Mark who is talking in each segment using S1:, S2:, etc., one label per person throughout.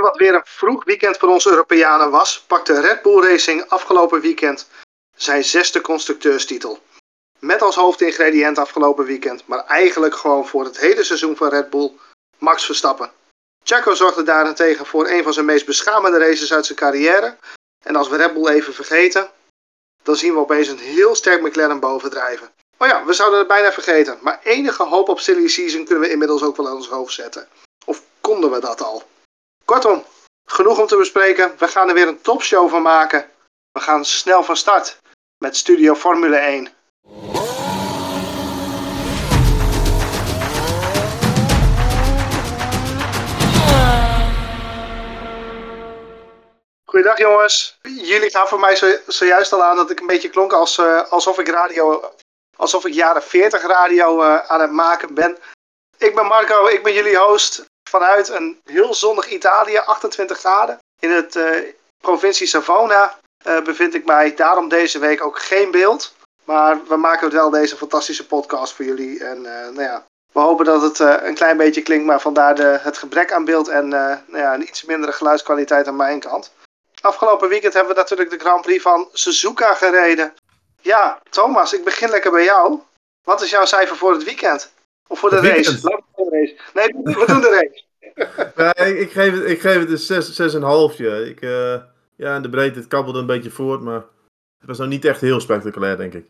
S1: Wat weer een vroeg weekend voor onze Europeanen was, pakte Red Bull Racing afgelopen weekend zijn zesde constructeurstitel. Met als hoofdingrediënt afgelopen weekend, maar eigenlijk gewoon voor het hele seizoen van Red Bull, Max Verstappen. Checo zorgde daarentegen voor een van zijn meest beschamende races uit zijn carrière. En als we Red Bull even vergeten, dan zien we opeens een heel sterk McLaren bovendrijven. Oh ja, we zouden het bijna vergeten, maar enige hoop op silly season kunnen we inmiddels ook wel aan ons hoofd zetten. Of konden we dat al? Kortom, genoeg om te bespreken. We gaan er weer een topshow van maken. We gaan snel van start met Studio Formule 1. Goedendag jongens. Jullie gaven mij zo, zojuist al aan dat ik een beetje klonk als, uh, alsof ik radio, alsof ik jaren 40 radio uh, aan het maken ben. Ik ben Marco, ik ben jullie host vanuit een heel zonnig Italië, 28 graden. In het uh, provincie Savona bevind ik mij, daarom deze week ook geen beeld. Maar we maken wel deze fantastische podcast voor jullie. En nou ja, we hopen dat het een klein beetje klinkt, maar vandaar de, het gebrek aan beeld en nou ja, een iets mindere geluidskwaliteit aan mijn kant. Afgelopen weekend hebben we natuurlijk de Grand Prix van Suzuka gereden. Ja, Thomas, ik begin lekker bij jou. Wat is jouw cijfer voor het weekend? Of voor de race? De race. Nee, we doen de race.
S2: ja, ik, ik, geef het, ik geef het een 6,5. Ik, uh, ja, in de breedte, het kabbelde een beetje voort, maar het was nou niet echt heel spectaculair, denk ik.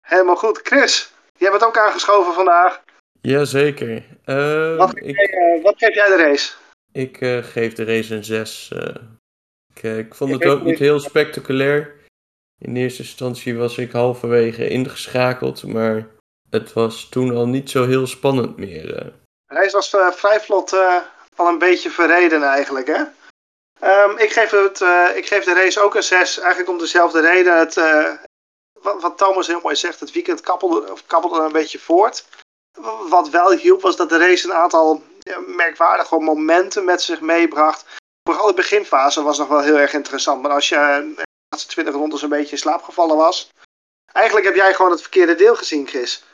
S1: Helemaal goed. Chris, jij bent ook aangeschoven vandaag.
S3: Jazeker. Uh,
S1: wat, ik, uh, wat geef jij de race?
S3: Ik uh, geef de race een 6. Ik, eh, ik vond het ook niet heel spectaculair. In eerste instantie was ik halverwege ingeschakeld, maar het was toen al niet zo heel spannend meer.
S1: De eh. race was uh, vrij vlot uh, al een beetje verreden eigenlijk, hè? Um, ik, geef het, uh, ik geef de race ook een 6, eigenlijk om dezelfde reden. Wat, Thomas heel mooi zegt, het weekend kappelde, kappelde een beetje voort. Wat wel hielp was dat de race een aantal merkwaardige momenten met zich meebracht vooral de beginfase was nog wel heel erg interessant. Maar als je de laatste 20 rondes een beetje in slaap gevallen was. Eigenlijk heb jij gewoon het verkeerde deel gezien, Chris.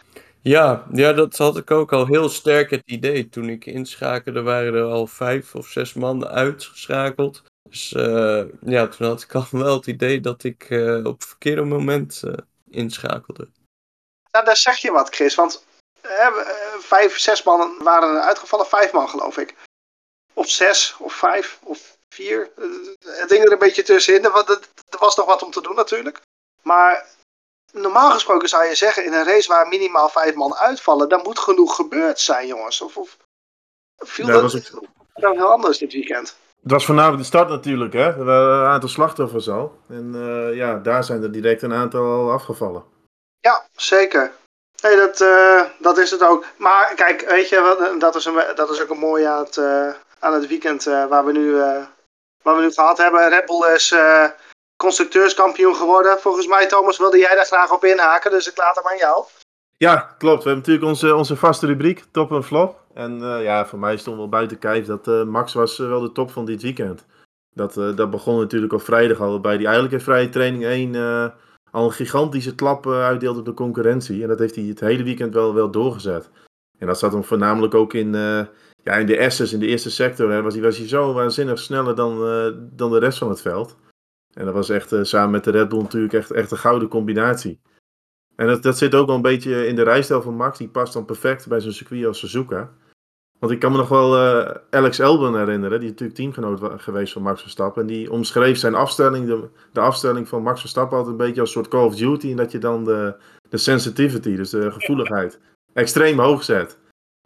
S3: Ja, ja, dat had ik ook al heel sterk het idee. Toen ik inschakelde waren er al vijf of zes man uitgeschakeld. Dus uh, ja, toen had ik al wel het idee dat ik uh, op het verkeerde moment uh, inschakelde.
S1: Nou, daar zeg je wat, Chris. Want vijf, zes mannen waren er uitgevallen. Vijf man, geloof ik of zes, of vijf, of vier. Het ding er een beetje tussenin. Er was nog wat om te doen natuurlijk. Maar normaal gesproken zou je zeggen, in een race waar minimaal vijf man uitvallen, dan moet genoeg gebeurd zijn, jongens. Of, of viel dat, was het... dan heel anders dit weekend?
S2: Het was voornamelijk de start natuurlijk, hè. Er waren een aantal slachtoffers al. En uh, ja, daar zijn er direct een aantal afgevallen.
S1: Ja, zeker. Nee, dat, uh, dat is het ook. Maar kijk, weet je, dat is, een, dat is ook een mooie aan het, uh, aan het weekend waar, we nu, waar we nu gehad hebben. Red Bull is constructeurskampioen geworden. Volgens mij, Thomas, wilde jij daar graag op inhaken, dus ik laat hem aan jou.
S2: Ja, klopt. We hebben natuurlijk onze, onze vaste rubriek, top en flop. En ja, voor mij stond wel buiten kijf dat Max was wel de top van dit weekend. Dat, dat begon natuurlijk op vrijdag al, bij die eigenlijk in vrije training 1 al een gigantische klap uitdeelde op de concurrentie. En dat heeft hij het hele weekend wel, wel doorgezet. En dat zat hem voornamelijk ook in, ja, in de S's, in de eerste sector, hè, was, hij, was hij zo waanzinnig sneller dan, dan de rest van het veld. En dat was echt uh, samen met de Red Bull natuurlijk echt, echt een gouden combinatie. En dat, dat zit ook wel een beetje in de rijstijl van Max. Die past dan perfect bij zo'n circuit als Suzuka. Want ik kan me nog wel uh, Alex Albon herinneren. Die is natuurlijk teamgenoot geweest van Max Verstappen. En die omschreef zijn afstelling, de, de afstelling van Max Verstappen altijd een beetje als een soort Call of Duty. En dat je dan de, de sensitivity, dus de gevoeligheid, extreem hoog zet.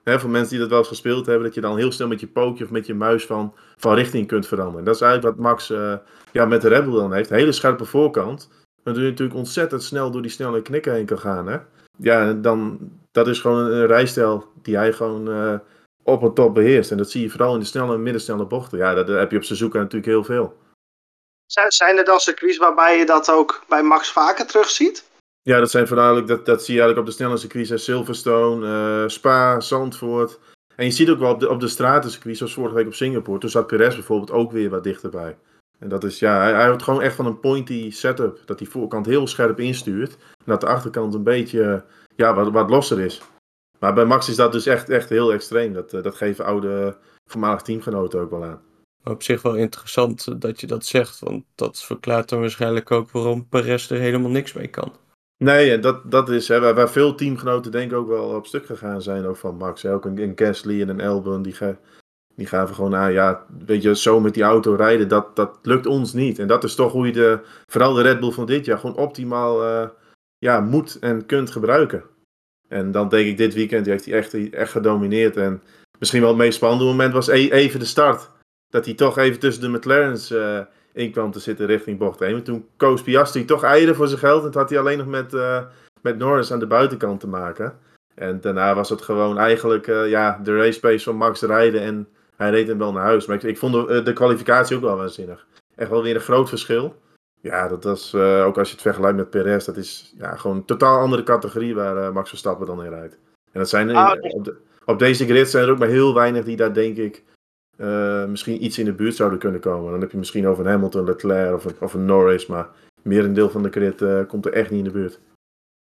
S2: Hè, voor mensen die dat wel eens gespeeld hebben, dat je dan heel snel met je pookje of met je muis van, van richting kunt veranderen. Dat is eigenlijk wat Max uh, ja, met de Red Bull dan heeft. Hele scherpe voorkant. Waardoor je natuurlijk ontzettend snel door die snelle knikken heen kan gaan. Hè? Ja, dan, dat is gewoon een, rijstijl die hij gewoon uh, op en top beheerst. En dat zie je vooral in de snelle en bochten. Ja, dat heb je op Suzuka natuurlijk heel veel.
S1: Zijn er dan circuits waarbij je dat ook bij Max vaker terugziet?
S2: Ja, dat zijn voornamelijk, dat, dat zie je eigenlijk op de snelle circuits, Silverstone, uh, Spa, Zandvoort. En je ziet ook wel op de, op de stratencircuits, zoals vorige week op Singapore, toen zat Perez bijvoorbeeld ook weer wat dichterbij. En dat is, ja, hij, hij houdt gewoon echt van een pointy setup. Dat die voorkant heel scherp instuurt. En dat de achterkant een beetje, ja, wat, wat losser is. Maar bij Max is dat dus echt, echt heel extreem. Dat, eh, dat geven oude voormalig teamgenoten ook wel aan.
S3: Op zich wel interessant dat je dat zegt, want dat verklaart dan waarschijnlijk ook waarom Perez er helemaal niks mee kan.
S2: Nee, dat, dat is hè, waar, veel teamgenoten denk ik ook wel op stuk gegaan zijn ook van Max. Ook een, een en een Albon, die, ga, die gaven gewoon aan, ja, weet je, zo met die auto rijden, dat, dat lukt ons niet. En dat is toch hoe je de, vooral de Red Bull van dit jaar, gewoon optimaal uh, ja, moet en kunt gebruiken. En dan denk ik, dit weekend heeft hij echt, echt gedomineerd. En misschien wel het meest spannende moment was e even de start. Dat hij toch even tussen de McLaren's uh, in kwam te zitten richting bocht 1. En toen koos Piastri toch eieren voor zijn geld. En toen had hij alleen nog met, uh, met Norris aan de buitenkant te maken. En daarna was het gewoon eigenlijk uh, ja, de race pace van Max rijden. En hij reed hem wel naar huis. Maar ik, ik vond de, de, kwalificatie ook wel waanzinnig. Echt wel weer een groot verschil. Ja, dat was, ook als je het vergelijkt met Perez, dat is ja, gewoon een totaal andere categorie waar Max Verstappen dan in rijdt. En dat zijn ah, op, de, op deze grid zijn er ook maar heel weinig die daar denk ik uh, misschien iets in de buurt zouden kunnen komen. Dan heb je misschien over een Hamilton, Leclerc of een, of een Norris, maar deel van de grid uh, komt er echt niet in de buurt.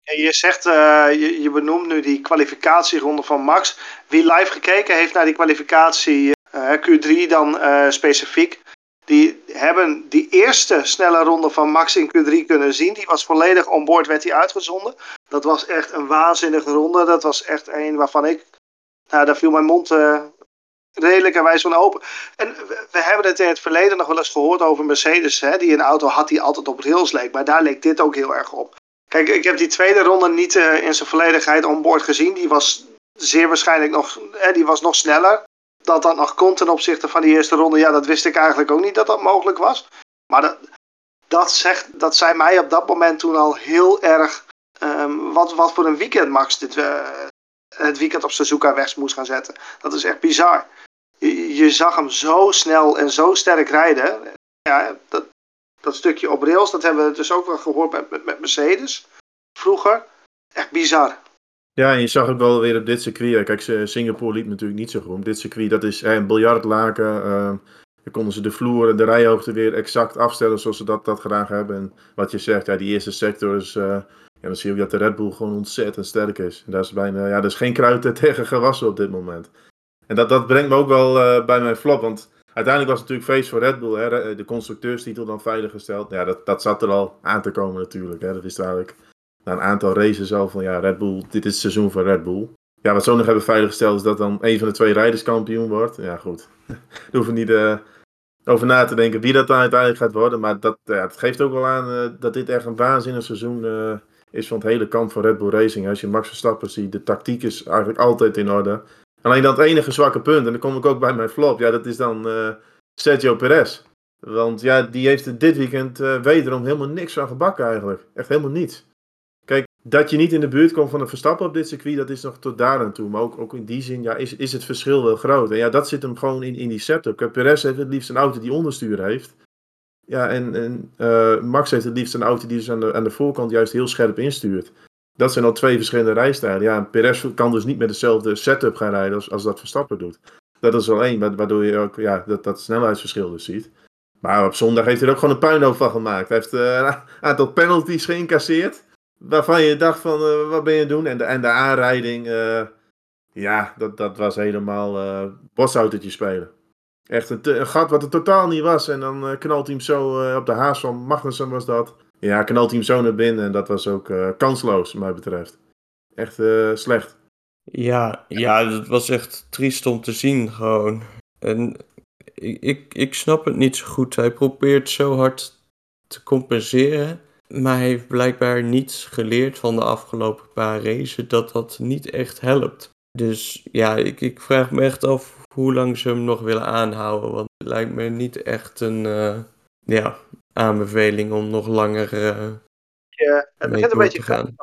S1: je zegt, uh, je, je, benoemt nu die kwalificatieronde van Max. Wie live gekeken heeft naar die kwalificatie Q3 dan specifiek, die hebben die eerste snelle ronde van Max in Q3 kunnen zien. Die was volledig onboord, werd die uitgezonden. Dat was echt een waanzinnige ronde. Dat was echt een waarvan ik, nou daar viel mijn mond redelijkerwijs van open. En we, hebben het in het verleden nog wel eens gehoord over Mercedes, hè, die een auto had die altijd op rails leek. Maar daar leek dit ook heel erg op. Kijk, ik heb die tweede ronde niet uh, in zijn volledigheid onboord gezien. Die was zeer waarschijnlijk nog, hè, die was nog sneller. Dat dat nog kon ten opzichte van die eerste ronde, ja, dat wist ik eigenlijk ook niet dat dat mogelijk was. Maar dat, dat, zegt, dat zei mij op dat moment toen al heel erg um, wat, wat voor een weekend Max dit, uh, het weekend op Suzuka weg moest gaan zetten. Dat is echt bizar. Je, zag hem zo snel en zo sterk rijden. Ja, dat, dat stukje op rails, dat hebben we dus ook wel gehoord met, met, Mercedes vroeger. Echt bizar.
S2: Ja, en je zag het wel weer op dit circuit. Kijk, Singapore liep natuurlijk niet zo goed. Dit circuit, dat is een biljartlaken. Uh, dan konden ze de vloer en de rijhoogte weer exact afstellen zoals ze dat, dat graag hebben. En wat je zegt, ja, die eerste sector is... Uh, ja, dan zie je dat de Red Bull gewoon ontzettend sterk is. En daar is bijna, ja, er is geen kruid tegen gewassen op dit moment. En dat, dat brengt me ook wel uh, bij mijn flop. Want uiteindelijk was het natuurlijk feest voor Red Bull. Hè, de constructeurstitel dan veiliggesteld. Ja, dat, dat zat er al aan te komen natuurlijk. Hè. Dat is eigenlijk na een aantal races al van ja, Red Bull, dit is het seizoen van Red Bull. Ja, wat ze nog hebben veiliggesteld is dat dan een van de twee rijders kampioen wordt. Ja, goed. Daar hoeven niet uh, over na te denken wie dat dan uiteindelijk gaat worden. Maar dat, ja, geeft ook wel aan dat dit echt een waanzinnig seizoen is van het hele kamp van Red Bull Racing. Als je Max Verstappen ziet, de tactiek is eigenlijk altijd in orde. Alleen dat enige zwakke punt, en dan kom ik ook bij mijn flop, ja, dat is dan uh, Sergio Perez. Want ja, die heeft er dit weekend uh, wederom helemaal niks van gebakken eigenlijk. Echt helemaal niets. Kijk, dat je niet in de buurt komt van een Verstappen op dit circuit, dat is nog tot daar aan toe. Maar ook, ook in die zin ja, is, is het verschil wel groot. En ja, dat zit hem gewoon in, in die setup. Perez heeft het liefst een auto die onderstuur heeft. Ja, en, en uh, Max heeft het liefst een auto die dus aan de, aan de voorkant juist heel scherp instuurt. Dat zijn al twee verschillende rijstijlen. Ja, Perez kan dus niet met dezelfde setup gaan rijden als, als dat Verstappen doet. Dat is al één, waardoor je ook ja, dat, dat snelheidsverschil dus ziet. Maar op zondag heeft hij er ook gewoon een puinhoop van gemaakt. Hij heeft uh, een aantal penalties geïncasseerd. Waarvan je dacht van, uh, wat ben je doen? En de, en de aanrijding, uh, ja, dat, dat was helemaal uh, bosautootje spelen. Echt een, een, gat wat er totaal niet was. En dan knalt hij hem zo op de haas van Magnussen was dat. Ja, knalt hij hem zo naar binnen en dat was ook uh, kansloos, wat mij betreft. Echt uh, slecht.
S3: Ja, ja, het was echt triest om te zien gewoon. En ik, ik, ik snap het niet zo goed. Hij probeert zo hard te compenseren. Maar hij heeft blijkbaar niets geleerd van de afgelopen paar races dat dat niet echt helpt. Dus ja, ik, ik vraag me echt af hoe lang ze hem nog willen aanhouden. Want het lijkt me niet echt een, uh, ja, aanbeveling om nog langer uh,
S1: ja, het begint een beetje gaan.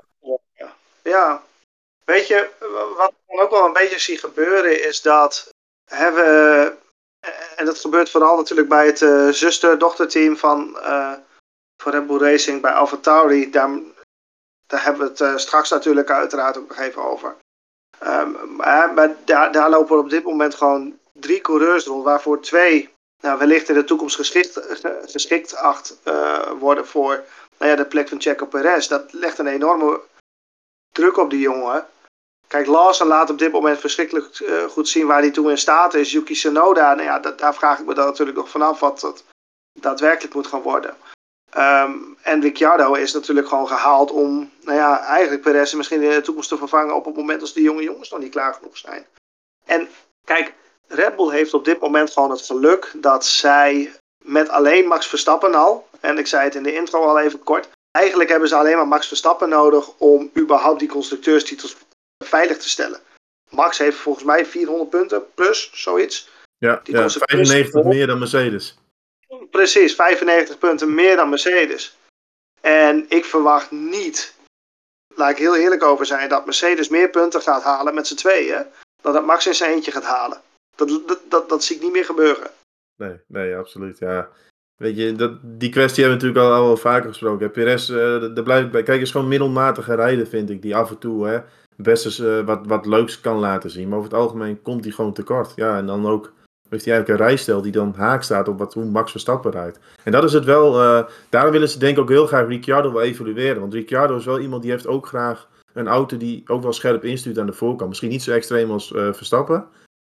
S1: Ja. ja, weet je, wat ik ook wel een beetje zie gebeuren is dat hebben en dat gebeurt vooral natuurlijk bij het uh, zuster-dochterteam van, uh, van Red Bull Racing bij AlphaTauri. Daar, daar hebben we het uh, straks natuurlijk uiteraard ook nog even over. Um, maar, maar daar, daar lopen op dit moment gewoon drie coureurs rond, waarvoor twee nou, wellicht in de toekomst geschikt, geschikt acht uh, worden voor nou ja, de plek van Checo Perez. Dat legt een enorme druk op die jongen. Kijk, Lawson laat op dit moment verschrikkelijk eh, goed zien waar hij toe in staat is. Yuki Tsunoda, nou ja, daar vraag ik me dan natuurlijk nog vanaf wat dat daadwerkelijk moet gaan worden. Ehm, en Ricciardo is natuurlijk gewoon gehaald om, nou ja, eigenlijk Perez misschien in de toekomst te vervangen op het moment als de jonge jongens nog niet klaar genoeg zijn. En kijk, Red Bull heeft op dit moment gewoon het geluk dat zij met alleen Max Verstappen al, en ik zei het in de intro al even kort, eigenlijk hebben ze alleen maar Max Verstappen nodig om überhaupt die constructeurstitels veilig te stellen. Max heeft volgens mij 400 punten plus zoiets.
S2: Ja, ja 95 meer dan Mercedes.
S1: Precies, 95 punten meer dan Mercedes. En ik verwacht niet, laat ik heel eerlijk over zijn, dat Mercedes meer punten gaat halen met z'n tweeën. Dan dat Max in zijn eentje gaat halen. Dat, dat, dat, dat zie ik niet meer gebeuren.
S2: Nee, nee, absoluut. Ja. Weet je, dat, die kwestie hebben we natuurlijk al, al vaker gesproken. Perez, uh, blijf ik. Kijk, is gewoon middelmatige rijden, vind ik. Die af en toe hè, best uh, wat, wat leuks kan laten zien. Maar over het algemeen komt hij gewoon tekort. Ja, en dan ook heeft hij eigenlijk een rijstijl die dan haak staat op wat, hoe Max Verstappen rijdt. En dat is het wel. Uh, daarom willen ze denk ik ook heel graag Ricciardo wel evalueren. Want Ricciardo is wel iemand die heeft ook graag een auto die ook wel scherp instuurt aan de voorkant. Misschien niet zo extreem als Verstappen.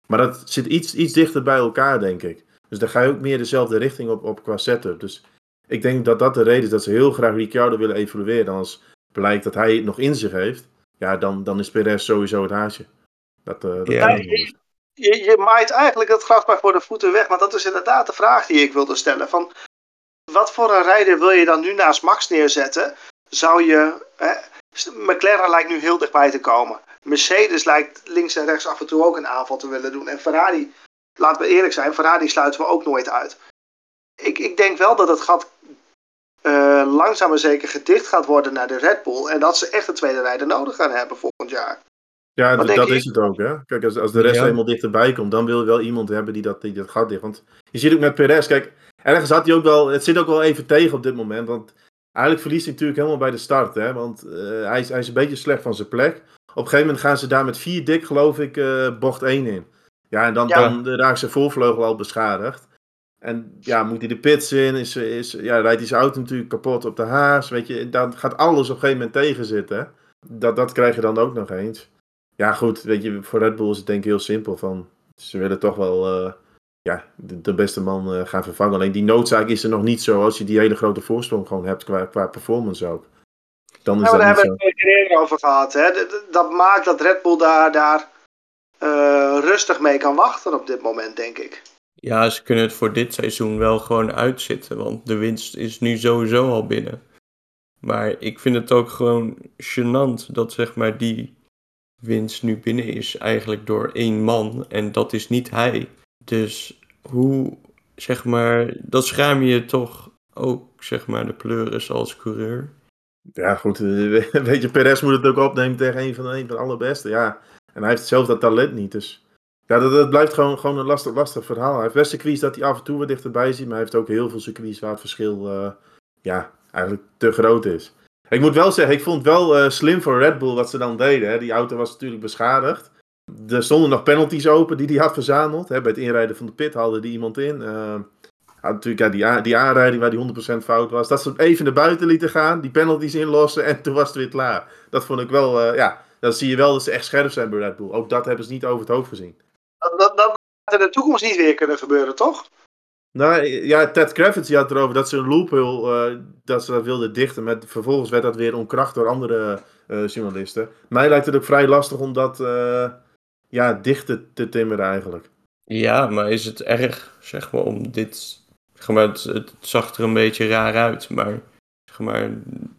S2: Maar dat zit iets, iets dichter bij elkaar, denk ik. Dus daar ga je ook meer dezelfde richting op, op qua setup. Dus ik denk dat dat de reden is dat ze heel graag Ricciardo willen evalueren. als blijkt dat hij het nog in zich heeft, ja, dan, dan is Perez sowieso het haasje. Dat, uh, dat
S1: ja, je, je, je, maait eigenlijk het gras maar voor de voeten weg. Maar dat is inderdaad de vraag die ik wilde stellen. Van, wat voor een rijder wil je dan nu naast Max neerzetten? Zou je... Hè, McLaren lijkt nu heel dichtbij te komen. Mercedes lijkt links en rechts af en toe ook een aanval te willen doen. En Ferrari, laten we eerlijk zijn, Ferrari sluiten we ook nooit uit. Ik, ik denk wel dat het gat uh, langzaam maar zeker gedicht gaat worden naar de Red Bull. En dat ze echt een tweede rijder nodig gaan hebben volgend jaar.
S2: Ja, dat is het ook. Hè? Kijk, als, als de rest ja. helemaal dichterbij komt, dan wil je wel iemand hebben die dat, die dat gat dicht. Want je ziet ook met Perez, kijk, ergens had hij ook wel, het zit ook wel even tegen op dit moment. Want eigenlijk verliest hij natuurlijk helemaal bij de start. Hè? Want uh, hij, is, hij is een beetje slecht van zijn plek. Op een gegeven moment gaan ze daar met vier dik, geloof ik, uh, bocht 1 in. Ja, en dan, ja. dan raakt zijn voorvleugel al beschadigd. En ja, moet hij de pits in, is, is, ja, rijdt hij zijn auto natuurlijk kapot op de haas. Weet je, dan gaat alles op een gegeven moment tegenzitten. Dat, dat krijg je dan ook nog eens. Ja, goed, weet je, voor Red Bull is het denk ik heel simpel. Van, ze willen toch wel uh, ja, de, de, beste man uh, gaan vervangen. Alleen die noodzaak is er nog niet zo als je die hele grote voorsprong gewoon hebt qua, qua performance ook.
S1: Dan is nou, dat daar hebben we het eerder over gehad. Hè? Dat, maakt dat Red Bull daar, daar uh, rustig mee kan wachten op dit moment, denk ik.
S3: Ja, ze kunnen het voor dit seizoen wel gewoon uitzitten, want de winst is nu sowieso al binnen. Maar ik vind het ook gewoon gênant dat zeg maar die winst nu binnen is eigenlijk door één man en dat is niet hij. Dus hoe, zeg maar, dat schaam je toch ook, zeg maar, de pleuris als coureur.
S2: Ja, goed. Weet je, Perez moet het ook opnemen tegen een van de, een van de allerbeste. Ja. En hij heeft zelf dat talent niet. Dus ja, dat, dat blijft gewoon, gewoon een lastig, lastig verhaal. Hij heeft best circuits dat hij af en toe wat dichterbij ziet. Maar hij heeft ook heel veel circuits waar het verschil uh, ja, eigenlijk te groot is. Ik moet wel zeggen, ik vond het wel uh, slim voor Red Bull wat ze dan deden. Hè. Die auto was natuurlijk beschadigd. Er stonden nog penalties open die hij had verzameld. Hè. Bij het inrijden van de pit haalde die iemand in. Uh, had natuurlijk ja, die, die aanrijding waar die 100% fout was. Dat ze hem even naar buiten lieten gaan, die penalties inlossen en toen was het weer klaar. Dat vond ik wel, uh, ja, dan zie je wel dat ze echt scherp zijn bij Red Bull. Ook dat hebben ze niet over het hoofd gezien.
S1: Dat, dat, dat gaat in de toekomst niet weer kunnen gebeuren, toch?
S2: Nou ja, Ted Kravitz had erover dat ze een loophole, uh, dat ze dat wilden dichten. Met, vervolgens werd dat weer onkracht door andere uh, journalisten. Mij lijkt het ook vrij lastig om dat uh, ja, dicht te, te timmeren eigenlijk.
S3: Ja, maar is het erg, zeg maar, om dit... Zeg maar, het, het zag er een beetje raar uit, maar, zeg maar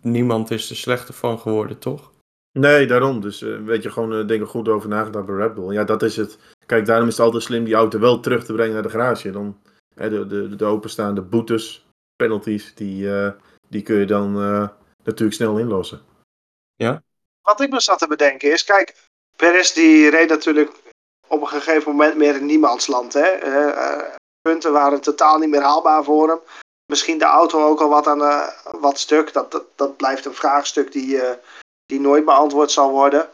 S3: niemand is er slechter van geworden, toch?
S2: Nee, daarom. Dus weet je, gewoon denk er goed over nagedacht bij Red Bull. Ja, dat is het. Kijk, daarom is het altijd slim die auto wel terug te brengen naar de garage. Dan de, de, de openstaande boetes, penalties, die, uh, die kun je dan uh, natuurlijk snel inlossen.
S3: Ja.
S1: Wat ik me zat te bedenken is, kijk, Perez die reed natuurlijk op een gegeven moment meer in niemandsland. Hè? Punten waren totaal niet meer haalbaar voor hem. Misschien de auto ook al wat aan wat stuk. Dat, dat, dat blijft een vraagstuk die, die nooit beantwoord zal worden.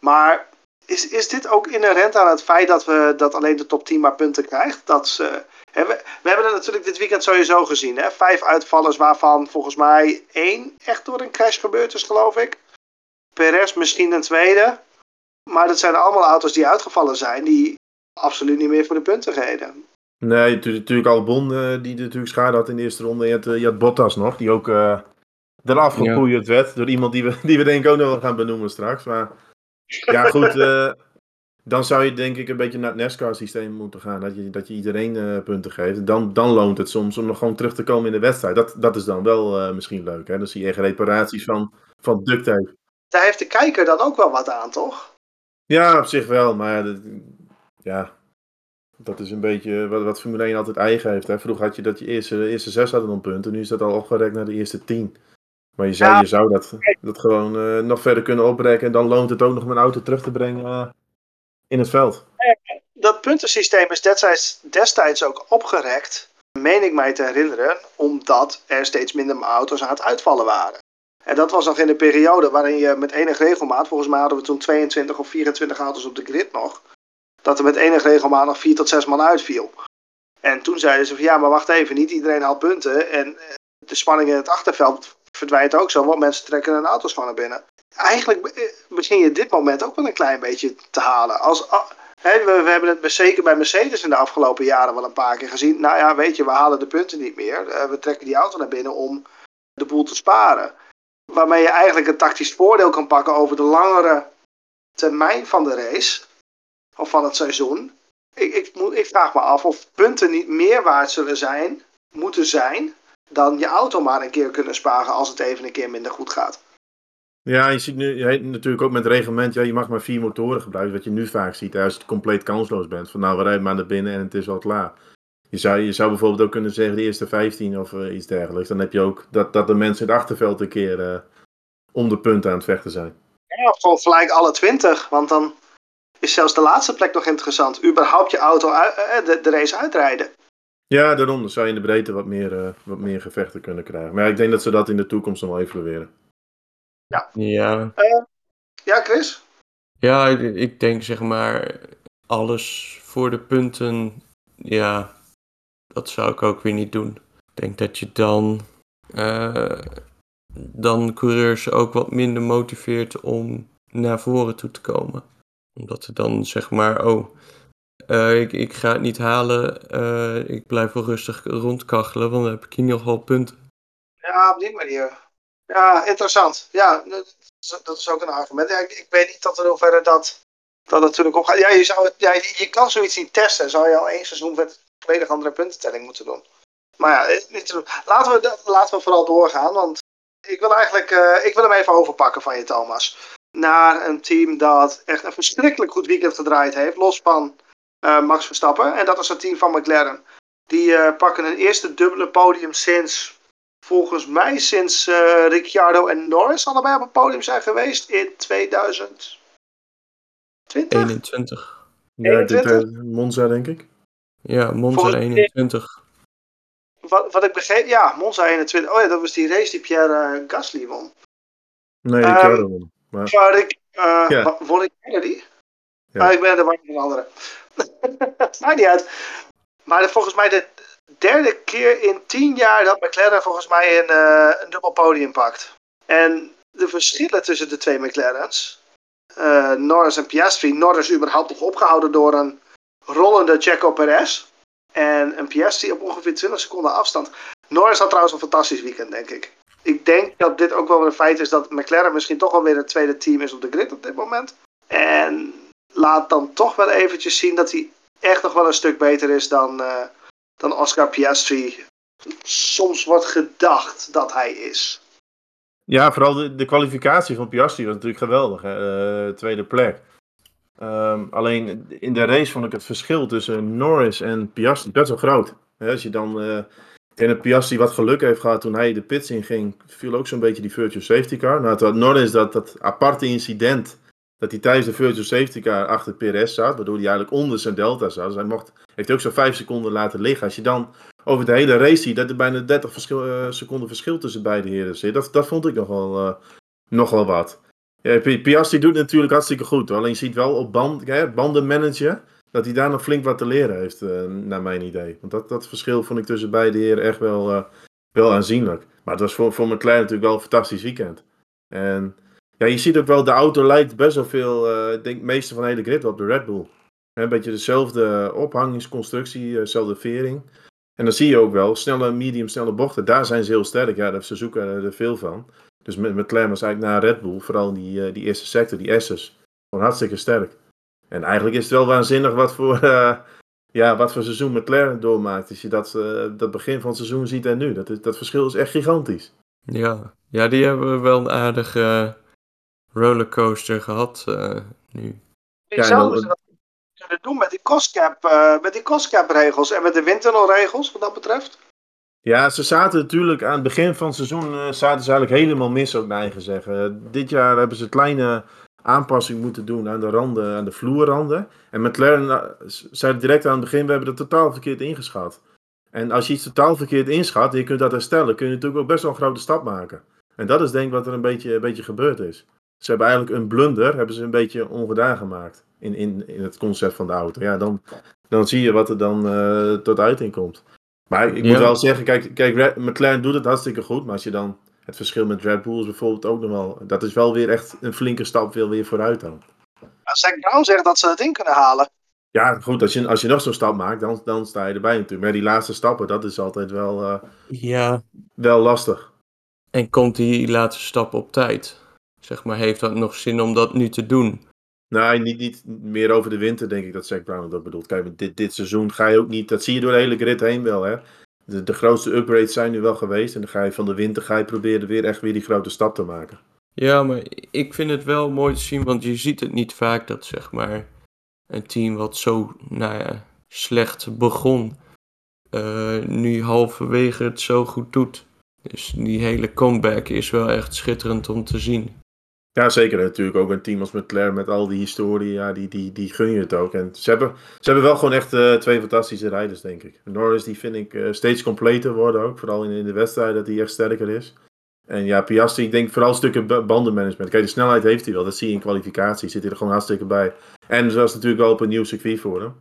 S1: Maar is, is dit ook inherent aan het feit dat, we, dat alleen de top 10 maar punten krijgt? Dat ze, hè, we, we, hebben het natuurlijk dit weekend sowieso gezien. Hè? Vijf uitvallers waarvan volgens mij één echt door een crash gebeurd is, geloof ik. Perez misschien een tweede. Maar dat zijn allemaal auto's die uitgevallen zijn, die absoluut niet meer voor de punten reden.
S2: Nee, natuurlijk Albon uh, die natuurlijk schade had in de eerste ronde. Je had, uh, je had Bottas nog, die ook uh, eraf gepoeierd ja. werd door iemand die we, die we denk ik ook nog wel gaan benoemen straks. Maar ja, goed. dan zou je denk ik een beetje naar het NASCAR-systeem moeten gaan. Dat je, dat je iedereen punten geeft. Dan, dan loont het soms om nog gewoon terug te komen in de wedstrijd. Dat, dat is dan wel misschien leuk. Hè? Dan zie je echt reparaties van, van duct tape.
S1: Daar heeft de kijker dan ook wel wat aan, toch?
S2: Ja, op zich wel. Maar ja, dat is een beetje wat, wat Formule 1 altijd eigen heeft. Hè. Vroeger had je dat je eerste, de eerste zes hadden dan punten. Nu is dat al opgerekt naar de eerste tien. Maar je zou, je zou dat, dat gewoon uh, nog verder kunnen oprekken. En dan loont het ook nog om een auto terug te brengen uh, in het veld.
S1: Dat puntensysteem is destijds, destijds ook opgerekt, meen ik mij te herinneren, omdat er steeds minder auto's aan het uitvallen waren. En dat was nog in de periode waarin je met enige regelmaat, volgens mij hadden we toen 22 of 24 auto's op de grid nog, dat er met enige regelmaat nog 4 tot 6 man uitviel. En toen zeiden ze van ja, maar wacht even, niet iedereen haalt punten. En eh, de spanning in het achterveld verdwijnt ook zo, want mensen trekken hun auto's van naar binnen. Eigenlijk eh, begin je dit moment ook wel een klein beetje te halen. Als, ah, we, we, hebben het zeker bij Mercedes in de afgelopen jaren wel een paar keer gezien. Nou ja, weet je, we halen de punten niet meer. Eh, we trekken die auto naar binnen om de boel te sparen. Waarmee je eigenlijk een tactisch voordeel kan pakken over de langere termijn van de race of van het seizoen. Ik, ik, ik vraag me af of punten niet meer waard zullen zijn, moeten zijn, dan je auto maar een keer kunnen sparen als het even een keer minder goed gaat.
S2: Ja, je ziet nu je, natuurlijk ook met reglement, ja, je mag maar vier motoren gebruiken, wat je nu vaak ziet als je compleet kansloos bent. Van nou, we rijden maar naar binnen en het is al klaar. Je zou, je zou bijvoorbeeld ook kunnen zeggen de eerste 15 of uh, iets dergelijks. Dan heb je ook dat, dat de mensen in het achterveld een keer uh, om de punten aan het vechten zijn.
S1: Ja, of gewoon gelijk alle 20, want dan is zelfs de laatste plek nog interessant. Überhaupt je auto eh, de, de, race uitrijden.
S2: Ja, daarom zou je in de breedte wat meer, uh, wat meer gevechten kunnen krijgen. Maar ja, ik denk dat ze dat in de toekomst nog wel evalueren.
S1: Ja.
S3: Ja.
S1: Uh, ja, Chris?
S3: Ja, ik, ik, denk zeg maar alles voor de punten. Ja, dat zou ik ook weer niet doen. Ik denk dat je dan, uh, dan coureurs ook wat minder motiveert om naar voren toe te komen omdat er dan zeg maar, oh, uh, ik, ik ga het niet halen, uh, ik blijf wel rustig rondkachelen, want dan heb ik hier nog wel punten.
S1: Ja, op die manier. Ja, interessant. Ja, dat is ook een argument. Ik, ik weet niet tot in hoeverre dat, dat natuurlijk opgaat. Ja, je, zou het, ja, je kan zoiets niet testen. Zou je al één seizoen met volledig andere puntentelling moeten doen. Maar ja, eh, laten, we, laten we vooral doorgaan, want ik wil eigenlijk, ik wil hem even overpakken van je, Thomas naar een team dat echt een verschrikkelijk goed weekend gedraaid heeft. Los van uh, Max Verstappen. En dat is het team van McLaren. Die uh, pakken een eerste dubbele podium sinds, volgens mij, sinds uh, Ricciardo en Norris allebei op het podium zijn geweest in 2020.
S3: 21.
S2: Ja, 21? Monza denk ik.
S3: Ja, Monza 21.
S1: Wat, wat ik begreep, ja, Monza 21. Oh ja, dat was die race die Pierre Gasly won.
S2: Nee, Ricciardo um, won.
S1: Maar... Waar ik, uh, ja. ik? Ja. Maar ik ben er maar een andere. Maakt niet uit. Maar volgens mij de derde keer in tien jaar dat McLaren volgens mij een, uh, een dubbel podium pakt. En de verschillen tussen de twee McLaren's, uh, Norris en Piastri, Norris überhaupt nog opgehouden door een rollende Checo Perez. En een Piastri op ongeveer 20 seconden afstand. Norris had trouwens een fantastisch weekend, denk ik ik denk dat dit ook wel een feit is dat McLaren misschien toch wel weer het tweede team is op de grid op dit moment. En laat dan toch wel eventjes zien dat hij echt nog wel een stuk beter is dan, uh, dan Oscar Piastri. Soms wordt gedacht dat hij is.
S2: Ja, vooral de, kwalificatie van Piastri was natuurlijk geweldig. Hè? Uh, tweede plek. Um, alleen in de race vond ik het verschil tussen Norris en Piastri best wel groot. Als je dan uh, en dat Piastri wat geluk heeft gehad toen hij de pits in ging, viel ook zo'n beetje die virtual safety car. Nou, het Norris dat, dat aparte incident, dat hij tijdens de virtual safety car achter Perez zat, waardoor hij eigenlijk onder zijn delta zat. Dus hij mocht, heeft ook zo'n 5 seconden laten liggen. Als je dan over de hele race ziet dat er bijna 30 verschil, uh, seconden verschil tussen beide heren zit, dat, dat vond ik nogal, uh, nogal wat. Ja, Piastri doet natuurlijk hartstikke goed, alleen je ziet wel op band, ja, bandenmanager dat hij daar nog flink wat te leren heeft, uh, naar mijn idee. Want dat, dat verschil vond ik tussen beide heren echt wel, uh, wel aanzienlijk. Maar het was voor, voor McLaren natuurlijk wel een fantastisch weekend. En Ja, je ziet ook wel, de auto lijkt best wel veel, eh, ik denk meeste van de hele grid op de Red Bull. Een beetje dezelfde ophangingsconstructie, dezelfde vering. En dan zie je ook wel, snelle, medium, snelle bochten, daar zijn ze heel sterk. Ja, ze zoeken er veel van. Dus met McLaren was eigenlijk naar Red Bull, vooral die, die eerste sector, die S's, gewoon hartstikke sterk. En eigenlijk is het wel waanzinnig wat voor, uh, ja, wat voor seizoen McLaren doormaakt. Als je dat, uh, dat begin van het seizoen ziet en nu. Dat, is, dat verschil is echt gigantisch.
S3: Ja, ja die hebben wel een aardige rollercoaster gehad uh, nu.
S1: Ja, zouden ze dat kunnen doen met die costcap, met die costcap regels en met de windtunnelregels wat dat betreft?
S2: Ja, ze zaten natuurlijk aan het begin van het seizoen zaten ze eigenlijk helemaal mis, ook naar eigen zeggen. dit jaar hebben ze kleine aanpassing moeten doen aan de randen, aan de vloerranden. En McLaren eh, zei direct aan het begin, we hebben het totaal verkeerd ingeschat. En als je iets totaal verkeerd inschat en je kunt dat herstellen, kun je natuurlijk ook best wel een grote stap maken. En dat is denk ik wat er een beetje, een beetje gebeurd is. Ze hebben eigenlijk een blunder, hebben ze een beetje ongedaan gemaakt in, in, in het concept van de auto. Ja, dan, dan zie je wat er dan uh, tot uiting komt. Maar ik moet wel zeggen, kijk, kijk, McLaren doet het hartstikke goed, maar als je dan het verschil met Red Bull is bijvoorbeeld ook nog wel. Dat is wel weer echt een flinke stap veel weer vooruit dan.
S1: Zach Brown zegt dat ze het in kunnen halen.
S2: Ja, goed, als je, als je nog zo'n stap maakt, dan, dan sta je erbij natuurlijk. Maar die laatste stappen, dat is altijd wel, uh,
S3: ja.
S2: wel lastig.
S3: En komt die laatste stap op tijd? Zeg maar, heeft dat nog zin om dat nu te doen?
S2: Nee, niet, niet meer over de winter, denk ik dat Zack Brown dat bedoelt. Kijk, dit, dit seizoen ga je ook niet, dat zie je door de hele grid heen wel, hè de, de grootste upgrades zijn nu wel geweest. En dan ga je van de winter ga je proberen weer echt weer die grote stap te maken.
S3: Ja, maar ik vind het wel mooi te zien, want je ziet het niet vaak dat zeg maar een team wat zo nou ja, slecht begon, uh, nu halverwege het zo goed doet. Dus die hele comeback is wel echt schitterend om te zien.
S2: Ja, zeker. Natuurlijk ook een team als McLaren met al die historie, ja, die, die, die gun je het ook. En ze hebben, ze hebben wel gewoon echt uh, twee fantastische rijders, denk ik. Norris, die vind ik uh, steeds completer worden ook. Vooral in, in de wedstrijd, dat hij echt sterker is. En ja, Piastri, ik denk vooral stukken bandenmanagement. Kijk, de snelheid heeft hij wel. Dat zie je in kwalificatie. Zit hij er gewoon hartstikke bij. En dat is natuurlijk wel op een nieuw circuit voor hem.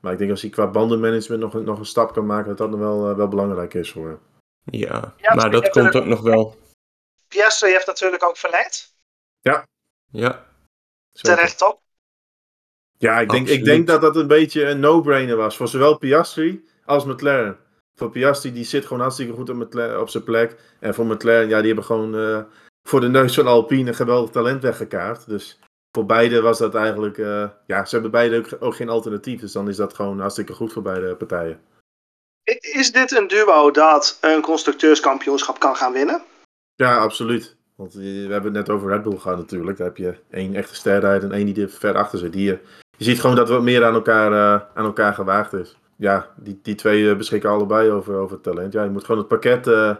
S2: Maar ik denk als hij qua bandenmanagement nog, nog een stap kan maken, dat dat nog wel, uh, wel belangrijk is voor hem.
S3: Ja, ja maar dat komt ook nog wel.
S1: Piastri heeft natuurlijk ook verleid.
S2: Ja.
S3: Ja.
S1: Terecht op.
S2: Ja, ik denk, ik denk dat dat een beetje een no-brainer was. Voor zowel Piastri als McLaren. Voor Piastri, die zit gewoon hartstikke goed op, op zijn plek. En voor McLaren, ja, die hebben gewoon uh, voor de neus van Alpine een geweldig talent weggekaart. Dus voor beide was dat eigenlijk... Uh, ja, ze hebben beide ook, ook geen alternatief. Dus dan is dat gewoon hartstikke goed voor beide partijen.
S1: Is dit een duo dat een constructeurskampioenschap kan gaan winnen?
S2: Ja, absoluut. Want we hebben het net over Red Bull gehad natuurlijk. Daar heb je één echte sterrijder en één die er ver achter zit. Die, je ziet gewoon dat wat meer aan elkaar, uh, aan elkaar gewaagd is. Ja, die, die twee eh, beschikken allebei over, over talent. Ja, je moet gewoon het pakket, uh,